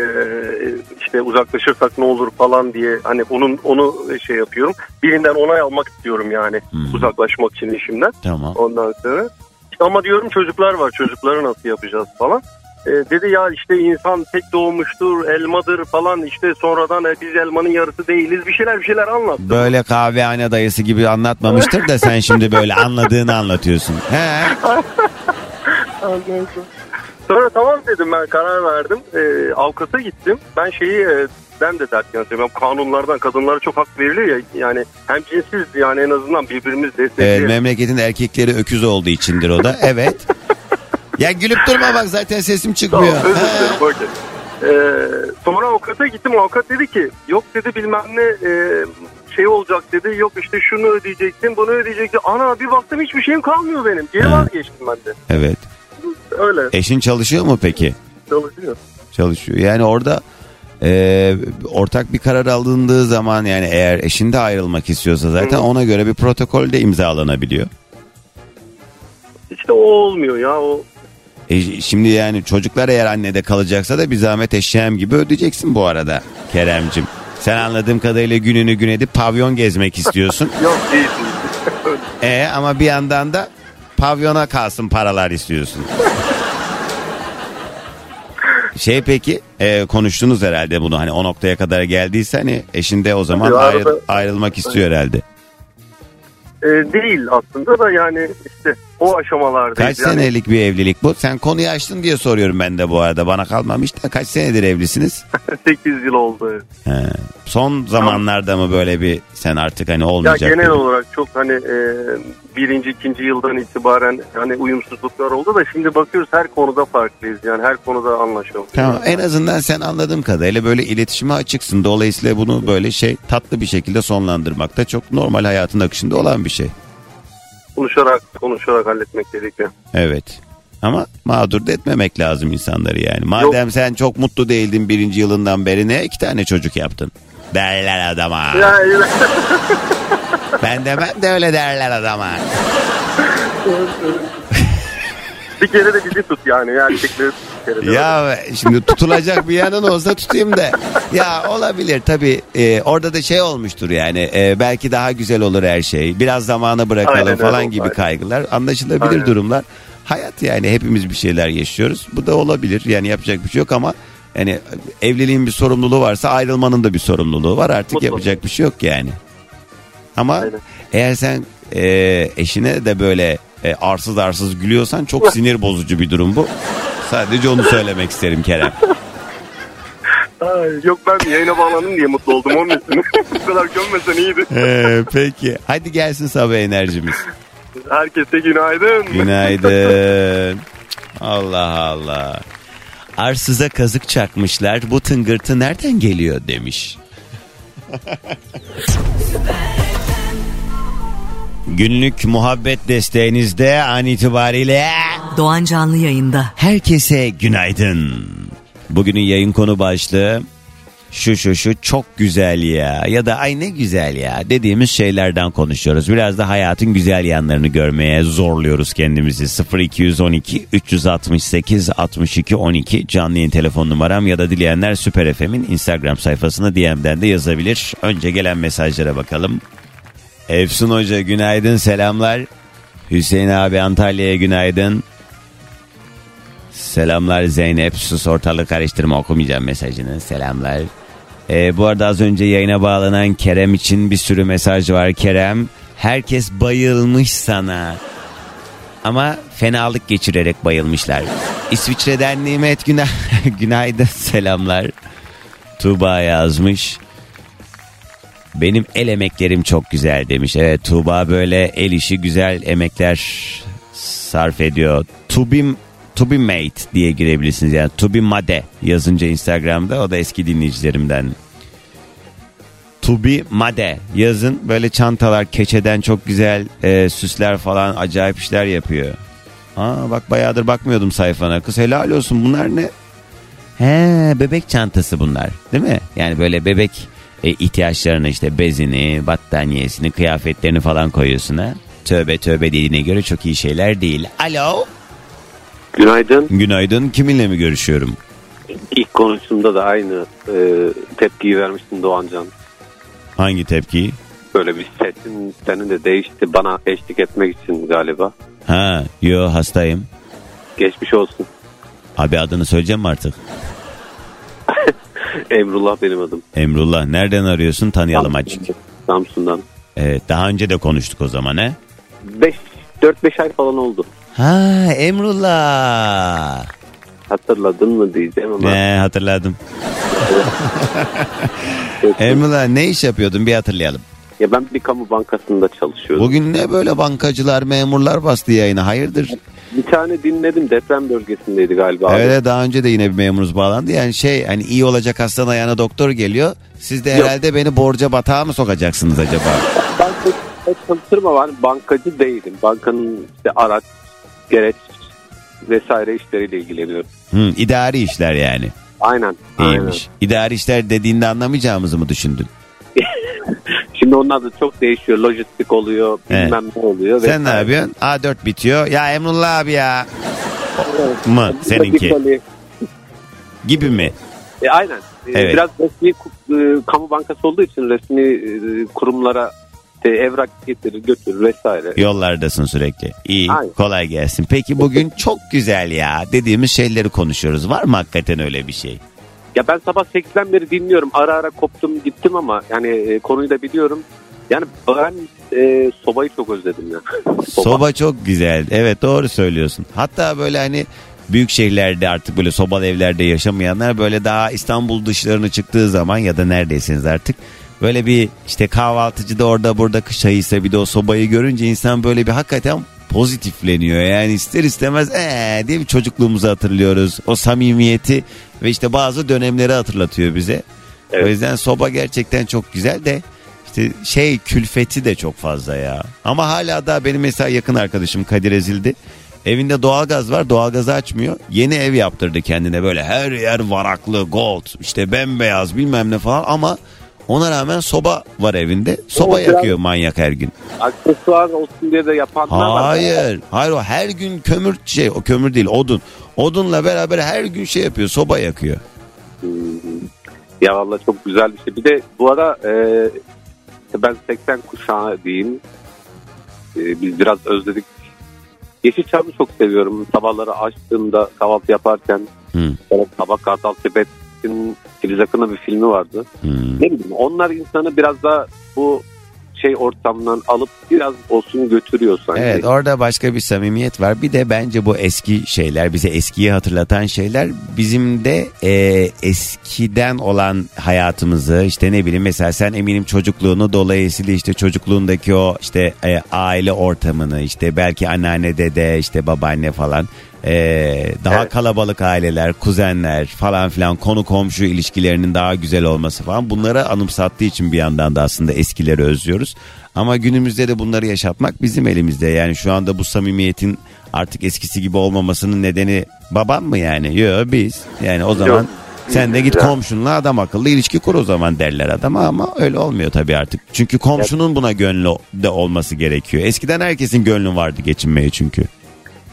işte uzaklaşırsak ne olur falan diye hani onun onu şey yapıyorum. Birinden onay almak istiyorum yani Hmm. uzaklaşmak için işimden. Tamam. Ondan sonra. İşte ama diyorum çocuklar var. Çocukları nasıl yapacağız falan. E, dedi ya işte insan tek doğmuştur, elmadır falan işte sonradan e, biz elmanın yarısı değiliz bir şeyler bir şeyler anlattı. Böyle kahvehane dayısı gibi anlatmamıştır da sen şimdi böyle anladığını anlatıyorsun. He. Sonra tamam dedim ben karar verdim. E, avukata gittim. Ben şeyi e, ben de dert yanıtıyorum. Kanunlardan kadınlara çok hak veriliyor ya. Yani hem cinsiz yani en azından birbirimiz Ee, destekleyelim. memleketin erkekleri öküz olduğu içindir o da. Evet. ya gülüp durma bak zaten sesim Tamam çıkmıyor. özür Ha. dilerim. okey. Ee, sonra avukata gittim. Avukat dedi ki yok dedi bilmem ne e, şey olacak dedi. Yok işte şunu ödeyecektin bunu ödeyecektin. Ana bir baktım hiçbir şeyim kalmıyor benim. Geri vazgeçtim ben de. Evet. Öyle Eşin çalışıyor mu peki? çalışıyor. Çalışıyor. Yani orada e, ortak bir karar alındığı zaman yani eğer eşin de ayrılmak istiyorsa zaten Hı. ona göre bir protokol de imzalanabiliyor. İşte o olmuyor ya o. E, şimdi yani çocuklar eğer annede kalacaksa da bir zahmet eşeğim gibi ödeyeceksin bu arada Keremcim. Sen anladığım kadarıyla gününü gün edip pavyon gezmek istiyorsun. Yok değil. E ama bir yandan da pavyona kalsın paralar istiyorsun. Şey peki e, konuştunuz herhalde bunu hani o noktaya kadar geldiyse hani eşin de o zaman Tabii, ayrı- arada- ayrılmak istiyor herhalde. Ee, değil aslında da yani işte o aşamalardayız. Kaç yani. senelik bir evlilik bu? Sen konuyu açtın diye soruyorum ben de bu arada. Bana kalmamış da kaç senedir evlisiniz? 8 yıl oldu. He. Son zamanlarda mı böyle bir sen artık hani Ya olmayacak genel dedin? olarak çok hani e, birinci ikinci yıldan itibaren hani uyumsuzluklar oldu da şimdi bakıyoruz her konuda farklıyız yani her konuda anlaşamıyoruz. Tamam en azından sen anladığım kadarıyla böyle iletişime açıksın. Dolayısıyla bunu böyle şey tatlı bir şekilde sonlandırmak da çok normal hayatın akışında olan bir şey. Konuşarak konuşarak halletmek gerekiyor. Evet. Ama mağdur da etmemek lazım insanları yani. Madem sen çok mutlu değildin birinci yılından beri ne iki tane çocuk yaptın? Derler adama. Yani, Ben demem de öyle derler adama. bir kere de bizi tut yani erkekleri tut bir kere de. Ya şimdi tutulacak bir yanın olsa tutayım da. Ya olabilir tabii e, orada da şey olmuştur yani e, belki daha güzel olur her şey. Biraz zamanı bırakalım Aynen falan gibi aynen. kaygılar anlaşılabilir Aynen. durumlar. Hayat yani hepimiz bir şeyler yaşıyoruz. Bu da olabilir yani yapacak bir şey yok ama yani evliliğin bir sorumluluğu varsa ayrılmanın da bir sorumluluğu var artık Mutlaka. yapacak bir şey yok yani. Ama Aynen. eğer sen e, eşine de böyle e, arsız arsız gülüyorsan çok sinir bozucu bir durum bu. Sadece onu söylemek isterim Kerem. Ay, yok ben yayına bağlandım diye mutlu oldum onun için. Bu kadar gömmesen iyiydi. Ee, peki. Hadi gelsin sabah enerjimiz. Herkese günaydın. Günaydın. Allah Allah. Arsıza kazık çakmışlar. Bu tıngırtı nereden geliyor demiş. Günlük muhabbet desteğinizde an itibariyle Doğan Canlı yayında. herkese günaydın. Bugünün yayın konu başlığı şu şu şu çok güzel ya ya da ay ne güzel ya dediğimiz şeylerden konuşuyoruz. Biraz da hayatın güzel yanlarını görmeye zorluyoruz kendimizi. 0212 368 62 12 canlı yayın telefon numaram ya da dileyenler Süper FM'in Instagram sayfasına DM'den de yazabilir. Önce gelen mesajlara bakalım. Efsun Hoca günaydın selamlar. Hüseyin abi Antalya'ya günaydın. Selamlar Zeynep. Sus ortalığı karıştırma okumayacağım mesajını. Selamlar. Ee, bu arada az önce yayına bağlanan Kerem için bir sürü mesaj var. Kerem herkes bayılmış sana. Ama fenalık geçirerek bayılmışlar. İsviçre'den Nimet Günay günaydın selamlar. Tuğba yazmış. Benim el emeklerim çok güzel demiş. Evet Tuğba böyle el işi güzel emekler sarf ediyor. Tubim To be mate diye girebilirsiniz. Yani to be made yazınca Instagram'da o da eski dinleyicilerimden. To be made yazın böyle çantalar keçeden çok güzel e, süsler falan acayip işler yapıyor. Aa bak bayağıdır bakmıyordum sayfana. Kız helal olsun bunlar ne? He bebek çantası bunlar değil mi? Yani böyle bebek e, ihtiyaçlarını işte bezini, battaniyesini, kıyafetlerini falan koyuyorsun ha. Tövbe tövbe dediğine göre çok iyi şeyler değil. Alo. Günaydın. Günaydın. Kiminle mi görüşüyorum? İlk konuşumda da aynı e, tepkiyi vermiştin Doğancan. Hangi tepkiyi? Böyle bir sesin senin de değişti bana eşlik etmek için galiba. Ha, yo hastayım. Geçmiş olsun. Abi adını söyleyeceğim mi artık? Emrullah benim adım. Emrullah. Nereden arıyorsun tanıyalım açık. Samsun'dan. Evet daha önce de konuştuk o zaman he? 5 4-5 ay falan oldu. Ha Emrullah. Hatırladın mı diyeceğim ama. Ne hatırladım. Emrullah ne iş yapıyordun bir hatırlayalım. Ya ben bir kamu bankasında çalışıyorum. Bugün ne böyle bankacılar memurlar bastı yayına hayırdır? Bir tane dinledim deprem bölgesindeydi galiba. abi. Evet daha önce de yine bir memurumuz bağlandı. Yani şey hani iyi olacak hastanın ayağına doktor geliyor. Siz de Yok. herhalde beni borca batağa mı sokacaksınız acaba? Ben de çalışırım ama bankacı değilim. Bankanın işte araç, gereç vesaire işleriyle ilgileniyorum. Hı, idari işler yani. Aynen. aynen. İyiymiş. İdari işler dediğinde anlamayacağımızı mı düşündün? Şimdi onlar da çok değişiyor. Lojistik oluyor, bilmem ne oluyor. Sen ne yapıyorsun? A4 bitiyor. Ya Emrullah abi ya. Mı seninki? Gibi mi? E, aynen. E, Evet. Biraz resmi e, kamu bankası olduğu için resmi e, kurumlara işte evrak getirir götürür vesaire. Yollardasın sürekli. İyi. Aynen. Kolay gelsin. Peki bugün çok güzel ya dediğimiz şeyleri konuşuyoruz. Var mı hakikaten öyle bir şey? Ya ben sabah 8'den beri dinliyorum. Ara ara koptum gittim ama yani e, konuyu da biliyorum. Yani ben e, sobayı çok özledim ya. Soba. çok güzel. Evet doğru söylüyorsun. Hatta böyle hani büyük şehirlerde artık böyle sobalı evlerde yaşamayanlar böyle daha İstanbul dışlarına çıktığı zaman ya da neredeyseniz artık böyle bir işte kahvaltıcıda orada burada kış ayıysa bir de o sobayı görünce insan böyle bir hakikaten pozitifleniyor. Yani ister istemez ee diye bir çocukluğumuzu hatırlıyoruz. O samimiyeti ve işte bazı dönemleri hatırlatıyor bize. Evet. O yüzden soba gerçekten çok güzel de işte şey külfeti de çok fazla ya. Ama hala da benim mesela yakın arkadaşım Kadir Ezildi. Evinde doğalgaz var doğalgazı açmıyor. Yeni ev yaptırdı kendine böyle her yer varaklı gold işte bembeyaz bilmem ne falan ama ona rağmen soba var evinde. Soba biraz- yakıyor manyak her gün. Aksesuar olsun diye de yapanlar var. Hayır. Hayır o her gün kömür şey o kömür değil odun. Odunla beraber her gün şey yapıyor soba yakıyor. Hmm. Ya valla çok güzel bir şey. Bir de bu ara e, ben 80 kuşağı diyeyim. E, biz biraz özledik. Yeşilçam'ı çok seviyorum. Sabahları açtığımda kahvaltı yaparken böyle Tabak Kartal Tibet'in Filiz Akın'ın bir filmi vardı. Hmm. Ne bileyim onlar insanı biraz da bu şey ortamdan alıp biraz olsun götürüyor sanki. Evet orada başka bir samimiyet var. Bir de bence bu eski şeyler bize eskiyi hatırlatan şeyler bizim de e, eskiden olan hayatımızı işte ne bileyim mesela sen eminim çocukluğunu dolayısıyla işte çocukluğundaki o işte e, aile ortamını işte belki anneanne dede işte babaanne falan e, daha Evet. kalabalık aileler kuzenler falan filan konu komşu ilişkilerinin daha güzel olması falan bunları anımsattığı için bir yandan da aslında eskileri özlüyoruz. Ama günümüzde de bunları yaşatmak bizim elimizde. Yani şu anda bu samimiyetin artık eskisi gibi olmamasının nedeni babam mı yani? Yok biz. Yani o zaman Yok, sen de git komşunla adam akıllı ilişki kur o zaman derler adama ama öyle olmuyor tabii artık. Çünkü komşunun buna gönlü de olması gerekiyor. Eskiden herkesin gönlü vardı geçinmeye çünkü.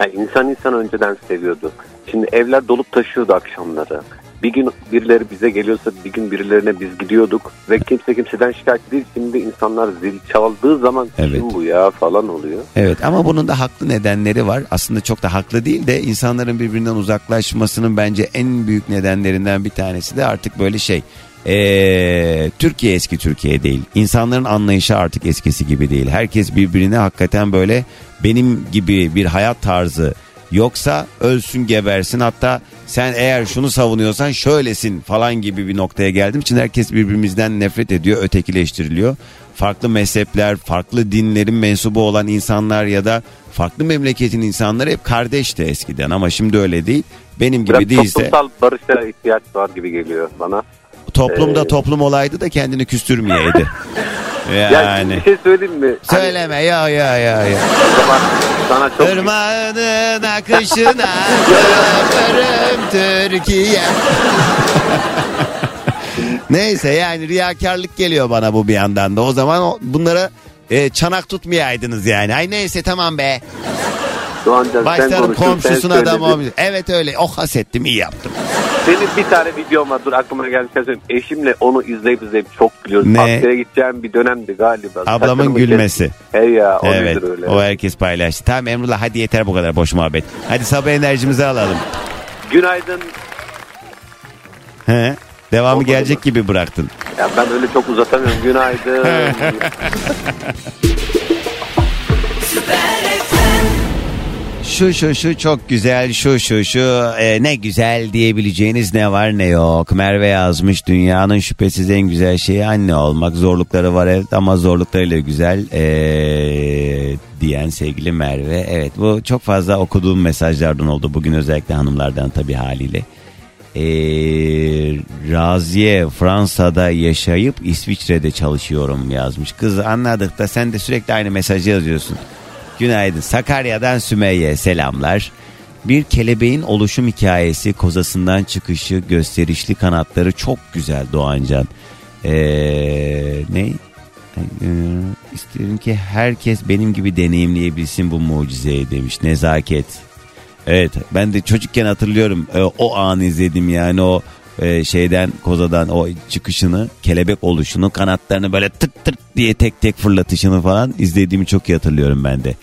Yani insan insan önceden seviyordu. Şimdi evler dolup taşıyordu akşamları. Bir gün birileri bize geliyorsa bir gün birilerine biz gidiyorduk ve kimse kimseden şikayet değil. Şimdi insanlar zil çaldığı zaman Evet. kim bu ya falan oluyor. Evet ama bunun da haklı nedenleri var. Aslında çok da haklı değil de insanların birbirinden uzaklaşmasının bence en büyük nedenlerinden bir tanesi de artık böyle şey. Ee, Türkiye eski Türkiye değil. İnsanların anlayışı artık eskisi gibi değil. Herkes birbirine hakikaten böyle benim gibi bir hayat tarzı yoksa ölsün gebersin hatta sen eğer şunu savunuyorsan şöylesin falan gibi bir noktaya geldiğim için herkes birbirimizden nefret ediyor, ötekileştiriliyor. Farklı mezhepler, farklı dinlerin mensubu olan insanlar ya da farklı memleketin insanları hep kardeşti eskiden ama şimdi öyle değil. Benim gibi Biraz değilse toplumsal barışa ihtiyaç var gibi geliyor bana. Toplumda Ee, toplum olaydı da kendini küstürmeyeydi. Yani, yani. bir şey söyleyeyim mi? Hani Söyleme ya ya ya ya. o zaman sana çok Irmağının akışına bırakırım Türkiye. Neyse yani riyakarlık geliyor bana bu bir yandan da. O zaman o- bunlara e, çanak tutmayaydınız yani. Ay neyse tamam be. Doğancan Başlarım komşusuna adam. Evet öyle. Oh hasettim iyi yaptım. Senin bir tane videom var dur aklıma gelmişken söyleyeyim. Eşimle onu izleyip izleyip çok gülüyoruz. Ne? Askere gideceğim bir dönemdi galiba. Ablamın Saçlarımı gülmesi. kes- He ya o Evet. öyle. O herkes paylaştı. Tamam Emrullah hadi yeter bu kadar boş muhabbet. Hadi sabah enerjimizi alalım. Günaydın. He. Devamı Olmadı gelecek mı? gibi bıraktın. Ya ben öyle çok uzatamıyorum. Günaydın. Şu şu şu çok güzel şu şu şu e, ne güzel diyebileceğiniz ne var ne yok. Merve yazmış dünyanın şüphesiz en güzel şeyi anne olmak. Zorlukları var evet ama zorluklarıyla güzel e, diyen sevgili Merve. Evet bu çok fazla okuduğum mesajlardan oldu bugün özellikle hanımlardan tabii haliyle. E, Raziye Fransa'da yaşayıp İsviçre'de çalışıyorum yazmış. Kız anladık da sen de sürekli aynı mesajı yazıyorsun. Günaydın. Sakarya'dan Sümeyye selamlar. Bir kelebeğin oluşum hikayesi, kozasından çıkışı, gösterişli kanatları çok güzel Doğancan. Ee, ne? Ee, ki herkes benim gibi deneyimleyebilsin bu mucizeyi demiş. Nezaket. Evet ben de çocukken hatırlıyorum e, o anı izledim yani o e, şeyden kozadan o çıkışını kelebek oluşunu kanatlarını böyle tık tık diye tek tek fırlatışını falan izlediğimi çok iyi hatırlıyorum ben de.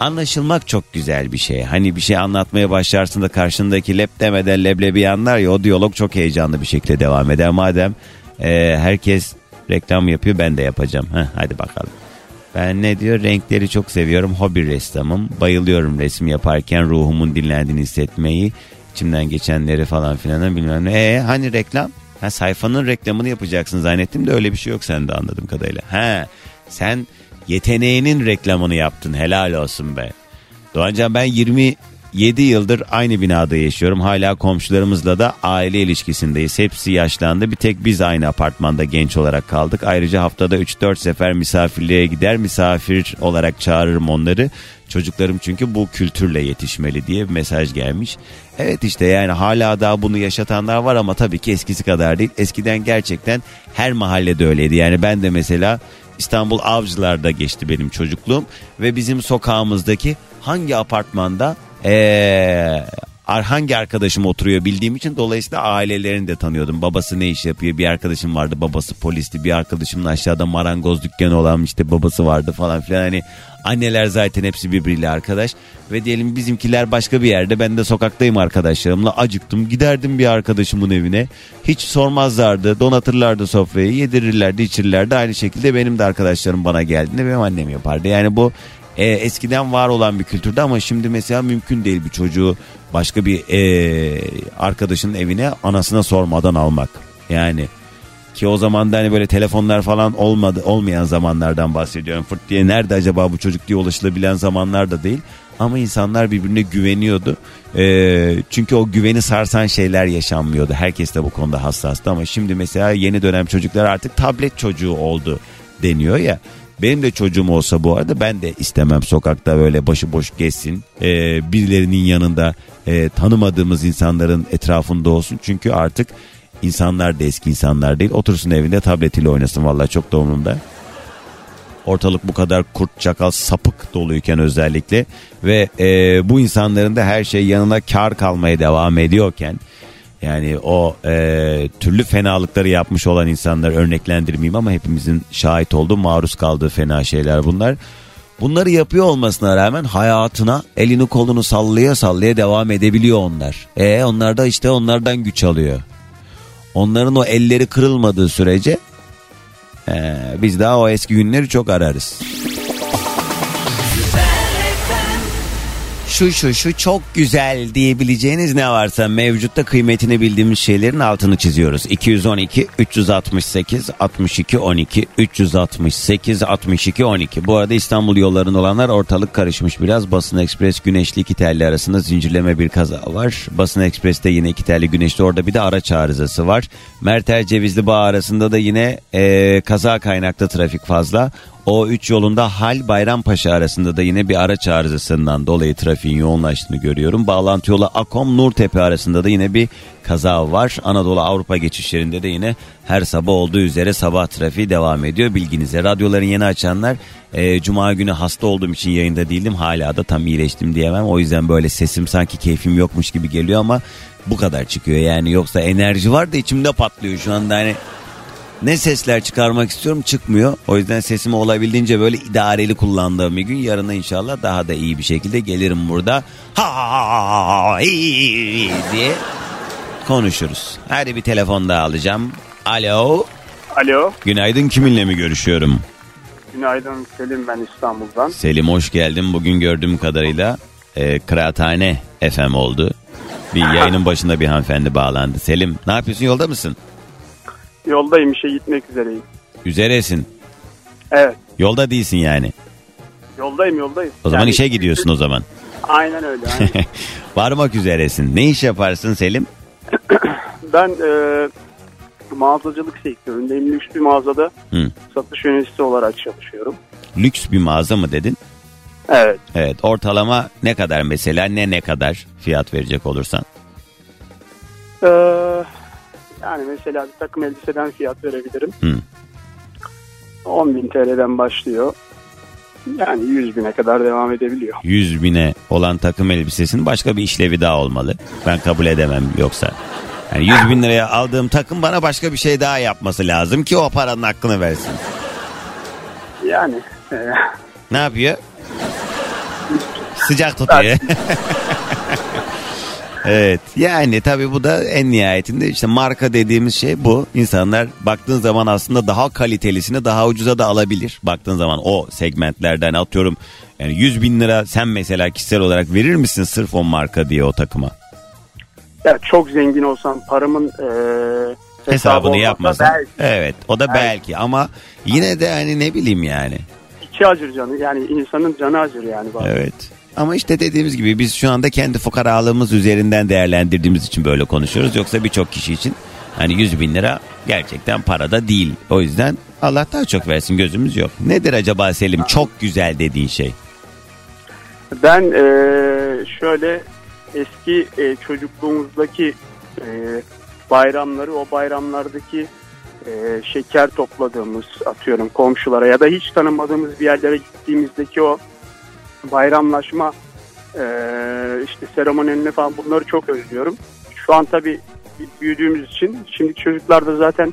Anlaşılmak çok güzel bir şey. Hani bir şey anlatmaya başlarsın da karşındaki lep demeden leblebi anlar ya o diyalog çok heyecanlı bir şekilde devam eder. Madem e, herkes reklam yapıyor ben de yapacağım. Heh, hadi bakalım. Ben ne diyor? Renkleri çok seviyorum. Hobi ressamım. Bayılıyorum resim yaparken ruhumun dinlendiğini hissetmeyi. İçimden geçenleri falan filan bilmem ne. E hani reklam? Ha sayfanın reklamını yapacaksın zannettim de öyle bir şey yok sende anladığım kadarıyla. Ha sen yeteneğinin reklamını yaptın. Helal olsun be. Doğancan ben 27 yıldır aynı binada yaşıyorum. Hala komşularımızla da aile ilişkisindeyiz. Hepsi yaşlandı. Bir tek biz aynı apartmanda genç olarak kaldık. Ayrıca haftada 3-4 sefer misafirliğe gider. Misafir olarak çağırırım onları. Çocuklarım çünkü bu kültürle yetişmeli diye bir mesaj gelmiş. Evet işte yani hala daha bunu yaşatanlar var ama tabii ki eskisi kadar değil. Eskiden gerçekten her mahallede öyleydi. Yani ben de mesela İstanbul Avcılar'da geçti benim çocukluğum ve bizim sokağımızdaki hangi apartmanda ee, hangi arkadaşım oturuyor bildiğim için dolayısıyla ailelerini de tanıyordum. Babası ne iş yapıyor bir arkadaşım vardı babası polisti bir arkadaşımın aşağıda marangoz dükkanı olan işte babası vardı falan filan hani anneler zaten hepsi birbiriyle arkadaş. Ve diyelim bizimkiler başka bir yerde ben de sokaktayım arkadaşlarımla. Acıktım giderdim bir arkadaşımın evine. Hiç sormazlardı donatırlardı sofrayı yedirirlerdi içirirlerdi. Aynı şekilde benim de arkadaşlarım bana geldiğinde benim annem yapardı. Yani bu e, eskiden var olan bir kültürde ama şimdi mesela mümkün değil bir çocuğu başka bir e, arkadaşının evine anasına sormadan almak. Yani ki o zaman da hani böyle telefonlar falan olmadı olmayan zamanlardan bahsediyorum. Fırt diye nerede acaba bu çocuk diye ulaşılabilen zamanlar da değil. Ama insanlar birbirine güveniyordu. E, çünkü o güveni sarsan şeyler yaşanmıyordu. Herkes de bu konuda hassastı ama şimdi mesela yeni dönem çocuklar artık tablet çocuğu oldu deniyor ya. Benim de çocuğum olsa bu arada ben de istemem sokakta böyle başıboş gezsin. Ee, birilerinin yanında e, tanımadığımız insanların etrafında olsun. Çünkü artık insanlar da eski insanlar değil. Otursun evinde tabletiyle oynasın vallahi çok da umurumda. Ortalık bu kadar kurt çakal sapık doluyken özellikle ve e, bu insanların da her şey yanına kar kalmaya devam ediyorken yani o e, türlü fenalıkları yapmış olan insanlar örneklendirmeyeyim ama hepimizin şahit olduğu maruz kaldığı fena şeyler bunlar. Bunları yapıyor olmasına rağmen hayatına elini kolunu sallaya sallaya devam edebiliyor onlar. E onlar da işte onlardan güç alıyor. Onların o elleri kırılmadığı sürece e, biz daha o eski günleri çok ararız. Şu şu şu çok güzel diyebileceğiniz ne varsa mevcutta kıymetini bildiğimiz şeylerin altını çiziyoruz. 212 368 62 12 368 62 12. Bu arada İstanbul yollarında olanlar ortalık karışmış biraz. Basın Ekspres Güneşli iki telli arasında zincirleme bir kaza var. Basın Ekspres'te yine iki telli Güneşli orada bir de araç arızası var. Merter Cevizli Bağ arasında da yine e, kaza kaynaklı trafik fazla. O 3 yolunda Hal Bayrampaşa arasında da yine bir araç arızasından dolayı trafiğin yoğunlaştığını görüyorum. Bağlantı yolu Akom Nurtepe arasında da yine bir kaza var. Anadolu Avrupa geçişlerinde de yine her sabah olduğu üzere sabah trafiği devam ediyor bilginize. Radyoların yeni açanlar e, Cuma günü hasta olduğum için yayında değildim. Hala da tam iyileştim diyemem. O yüzden böyle sesim sanki keyfim yokmuş gibi geliyor ama bu kadar çıkıyor. Yani yoksa enerji var da içimde patlıyor şu anda hani ne sesler çıkarmak istiyorum çıkmıyor. O yüzden sesimi olabildiğince böyle idareli kullandığım bir gün yarına inşallah daha da iyi bir şekilde gelirim burada. Ha diye konuşuruz. Hadi bir telefon daha alacağım. Alo. Alo, Günaydın kiminle mi görüşüyorum? günaydın Selim ben İstanbul'dan. Selim hoş geldin. Bugün gördüğüm kadarıyla e, Kıraathane FM oldu. Bir yayının başında bir hanımefendi bağlandı. Selim ne yapıyorsun yolda mısın? Yoldayım işe gitmek üzereyim. Üzeresin. Evet, Yolda değilsin yani. yoldayım yoldayım. O zaman Yani- işe gidiyorsun o zaman. Aynen öyle. aynen. Varmak üzeresin. Ne iş yaparsın Selim? ben e, mağazacılık sektöründeyim. Lüks bir mağazada Hı. satış yöneticisi olarak çalışıyorum. Lüks bir mağaza mı dedin? Evet, Evet. Ortalama ne kadar mesela ne ne kadar fiyat verecek olursan? e, yani mesela bir takım elbiseden fiyat verebilirim. Hı. 10 bin TL'den başlıyor. Yani 100 bine kadar devam edebiliyor. 100 bine olan takım elbisesinin başka bir işlevi daha olmalı. Ben kabul edemem yoksa. Yani 100 bin liraya aldığım takım bana başka bir şey daha yapması lazım ki o paranın hakkını versin. Yani e, Ne yapıyor? Sıcak tutuyor. evet yani tabii bu da en nihayetinde işte marka dediğimiz şey bu. İnsanlar baktığın zaman aslında daha kalitelisini daha ucuza da alabilir. Baktığın zaman o segmentlerden atıyorum yani 100 bin lira sen mesela kişisel olarak verir misin sırf o marka diye o takıma? ya çok zengin olsam paramın e, hesabı Hesabını yapmasan. belki Evet o da belki ama yine de hani ne bileyim yani. içi acır canı. Yani insanın canı acır yani. bazen. Evet. Ama işte dediğimiz gibi biz şu anda kendi fukaralığımız üzerinden değerlendirdiğimiz için böyle konuşuyoruz. Yoksa birçok kişi için hani 100 bin lira gerçekten parada değil. O yüzden Allah daha çok versin gözümüz yok. Nedir acaba Selim çok güzel dediğin şey? Ben e, şöyle eski e, çocukluğumuzdaki e, bayramları o bayramlardaki e, şeker topladığımız atıyorum komşulara ya da hiç tanımadığımız bir yerlere gittiğimizdeki o bayramlaşma e, işte seremonilerini falan bunları çok özlüyorum. Şu an tabii büyüdüğümüz için şimdi çocuklar da zaten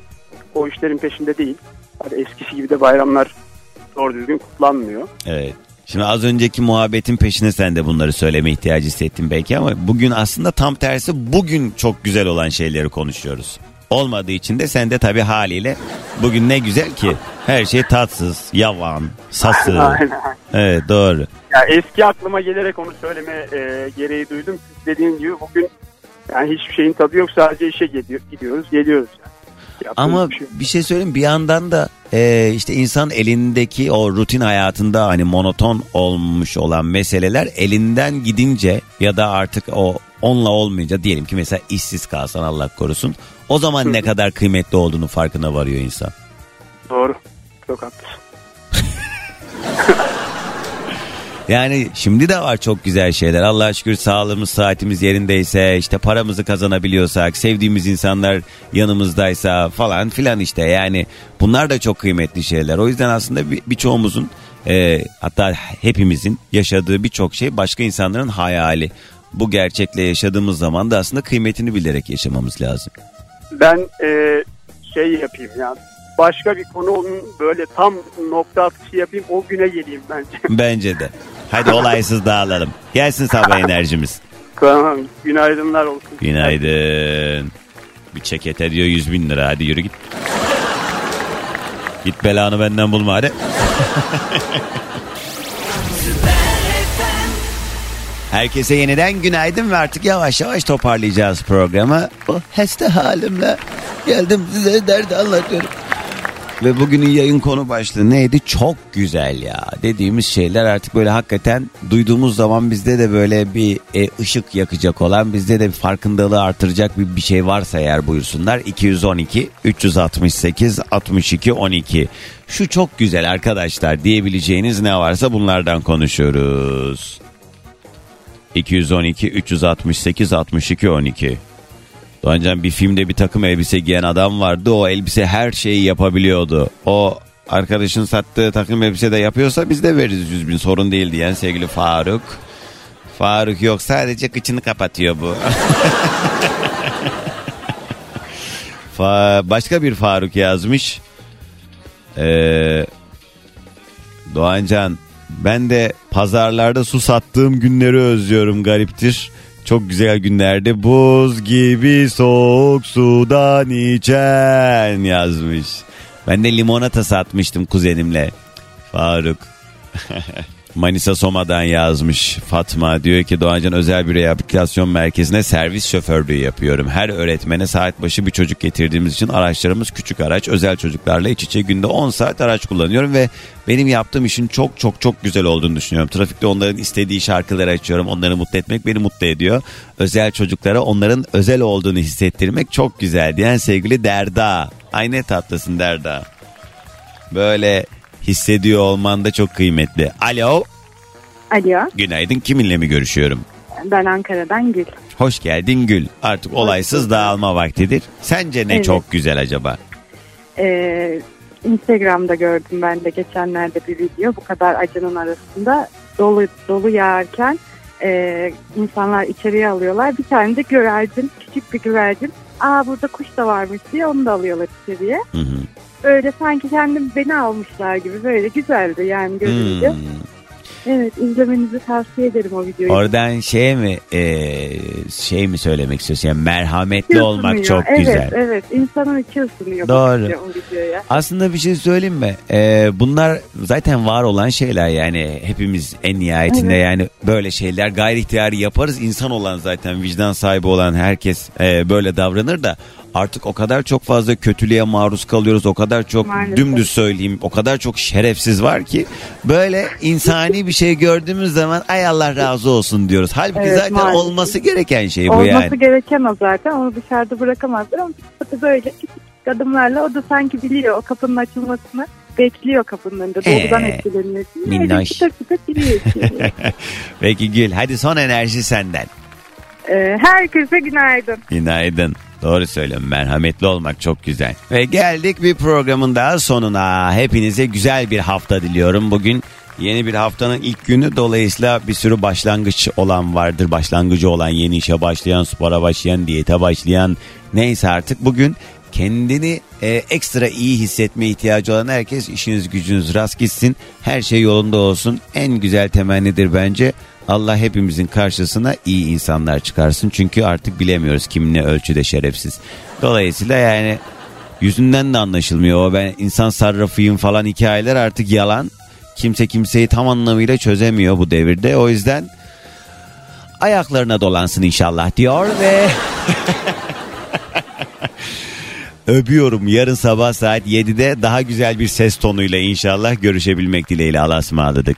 o işlerin peşinde değil. Hani eskisi gibi de bayramlar doğru düzgün kutlanmıyor. Evet. Şimdi az önceki muhabbetin peşine sen de bunları söyleme ihtiyacı hissettin belki ama bugün aslında tam tersi bugün çok güzel olan şeyleri konuşuyoruz. Olmadığı için de sen de tabii haliyle bugün ne güzel ki her şey tatsız, yavan, sası. Aynen. Evet doğru. Ya eski aklıma gelerek onu söyleme e, gereği duydum. Dediğim gibi bugün yani hiçbir şeyin tadı yok sadece işe gidiyor, gidiyoruz geliyoruz. Yani. Yaptığımız Ama bir şey bir şey söyleyeyim bir yandan da e, işte insan elindeki o rutin hayatında hani monoton olmuş olan meseleler elinden gidince ya da artık o onunla olmayınca diyelim ki mesela işsiz kalsan Allah korusun o zaman ne kadar kıymetli olduğunu farkına varıyor insan. Doğru. Çok haklısın. Yani şimdi de var çok güzel şeyler. Allah'a şükür sağlığımız saatimiz yerindeyse işte paramızı kazanabiliyorsak sevdiğimiz insanlar yanımızdaysa falan filan işte yani bunlar da çok kıymetli şeyler. O yüzden aslında bir- birçoğumuzun e, hatta hepimizin yaşadığı birçok şey başka insanların hayali. Bu gerçekle yaşadığımız zaman da aslında kıymetini bilerek yaşamamız lazım. Ben e, şey yapayım ya başka bir konunun böyle tam nokta atışı yapayım o güne geleyim bence. Bence de. Hadi olaysız dağılalım. Gelsin sabah enerjimiz. tamam günaydınlar olsun. Günaydın. Bir çeket ediyor 100 bin lira. Hadi yürü git. Git belanı benden bulma hadi. Herkese yeniden günaydın ve artık yavaş yavaş toparlayacağız programı. O hasta halimle geldim size derdi anlatıyorum. Ve bugünün yayın konu başlığı neydi? Çok güzel ya dediğimiz şeyler artık böyle hakikaten duyduğumuz zaman bizde de böyle bir e, ışık yakacak olan bizde de bir farkındalığı artıracak bir, bir şey varsa eğer buyursunlar. 212 368 62 12 şu çok güzel arkadaşlar diyebileceğiniz ne varsa bunlardan konuşuyoruz. 212 368 62 12 Doğancan bir filmde bir takım elbise giyen adam vardı. O elbise her şeyi yapabiliyordu. O arkadaşın sattığı takım elbise de yapıyorsa biz de veririz 100 bin sorun değil diyen sevgili Faruk. Faruk yok sadece kıçını kapatıyor bu. Fa- başka bir Faruk yazmış. Ee, Doğancan ben de pazarlarda su sattığım günleri özlüyorum gariptir. Çok güzel günlerde buz gibi soğuk sudan içen yazmış. Ben de limonata satmıştım kuzenimle. Faruk. Manisa Soma'dan yazmış Fatma. Diyor ki Doğancan özel bir rehabilitasyon merkezine servis şoförlüğü yapıyorum. Her öğretmene saat başı bir çocuk getirdiğimiz için araçlarımız küçük araç. Özel çocuklarla iç içe günde 10 saat araç kullanıyorum ve benim yaptığım işin çok çok çok güzel olduğunu düşünüyorum. Trafikte onların istediği şarkıları açıyorum. Onları mutlu etmek beni mutlu ediyor. Özel çocuklara onların özel olduğunu hissettirmek çok güzel diyen sevgili Derda. Ay ne tatlısın Derda. Böyle hissediyor olman da çok kıymetli. Alo. Alo, Günaydın kiminle mi görüşüyorum? ben Ankara'dan Gül. Hoş geldin Gül. Artık olaysız dağılma vaktidir. Sence ne Evet. çok güzel acaba? Ee, Instagram'da gördüm ben de geçenlerde bir video. Bu kadar acının arasında dolu dolu yağarken e, insanlar içeriye alıyorlar. Bir tane de güvercin, küçük bir güvercin. Aa burada kuş da varmış diye onu da alıyorlar içeriye. Hı hı. Öyle sanki kendim beni almışlar gibi böyle güzeldi yani görünce. Hmm. Evet izlemenizi tavsiye ederim o videoyu. Oradan şeye mi e, şey mi söylemek istiyorsun? Yani merhametli İçi olmak ısınıyor. çok evet, güzel. Evet insanın içi ısınıyor. Doğru. O videoya. Aslında bir şey söyleyeyim mi? Ee, bunlar zaten var olan şeyler yani hepimiz en nihayetinde Evet. yani böyle şeyler gayri ihtiyari yaparız. İnsan olan zaten vicdan sahibi olan herkes e, böyle davranır da artık o kadar çok fazla kötülüğe maruz kalıyoruz. O kadar çok Maalesef. dümdüz söyleyeyim o kadar çok şerefsiz var ki böyle insani bir şey gördüğümüz zaman ay Allah razı olsun diyoruz. Halbuki Evet, zaten maalesef. olması gereken şey bu Olması yani. gereken o zaten. Onu dışarıda bırakamazlar ama böyle küçük adımlarla o da sanki biliyor o kapının açılmasını bekliyor kapının önünde. Doğrudan Ee, etkileniyorsun. minnoş. Çıtır çıtır içeriye. Peki Gül hadi son enerji senden. Ee, herkese günaydın. Günaydın. Doğru söylüyorum. Merhametli olmak çok güzel. Ve geldik bir programın daha sonuna. Hepinize güzel bir hafta diliyorum. Bugün yeni bir haftanın ilk günü. Dolayısıyla bir sürü başlangıç olan vardır. Başlangıcı olan, yeni işe başlayan, spora başlayan, diyete başlayan. Neyse artık bugün kendini e, ekstra iyi hissetme ihtiyacı olan herkes işiniz gücünüz rast gitsin. Her şey yolunda olsun. En güzel temennidir bence. Allah hepimizin karşısına iyi insanlar çıkarsın. Çünkü artık bilemiyoruz kim ne ölçüde şerefsiz. Dolayısıyla yani yüzünden de anlaşılmıyor. O ben insan sarrafıyım falan hikayeler artık yalan. Kimse kimseyi tam anlamıyla çözemiyor bu devirde. O yüzden ayaklarına dolansın inşallah diyor ve öpüyorum. Yarın sabah saat 7'de daha güzel bir ses tonuyla inşallah görüşebilmek dileğiyle Allah'a ısmarladık.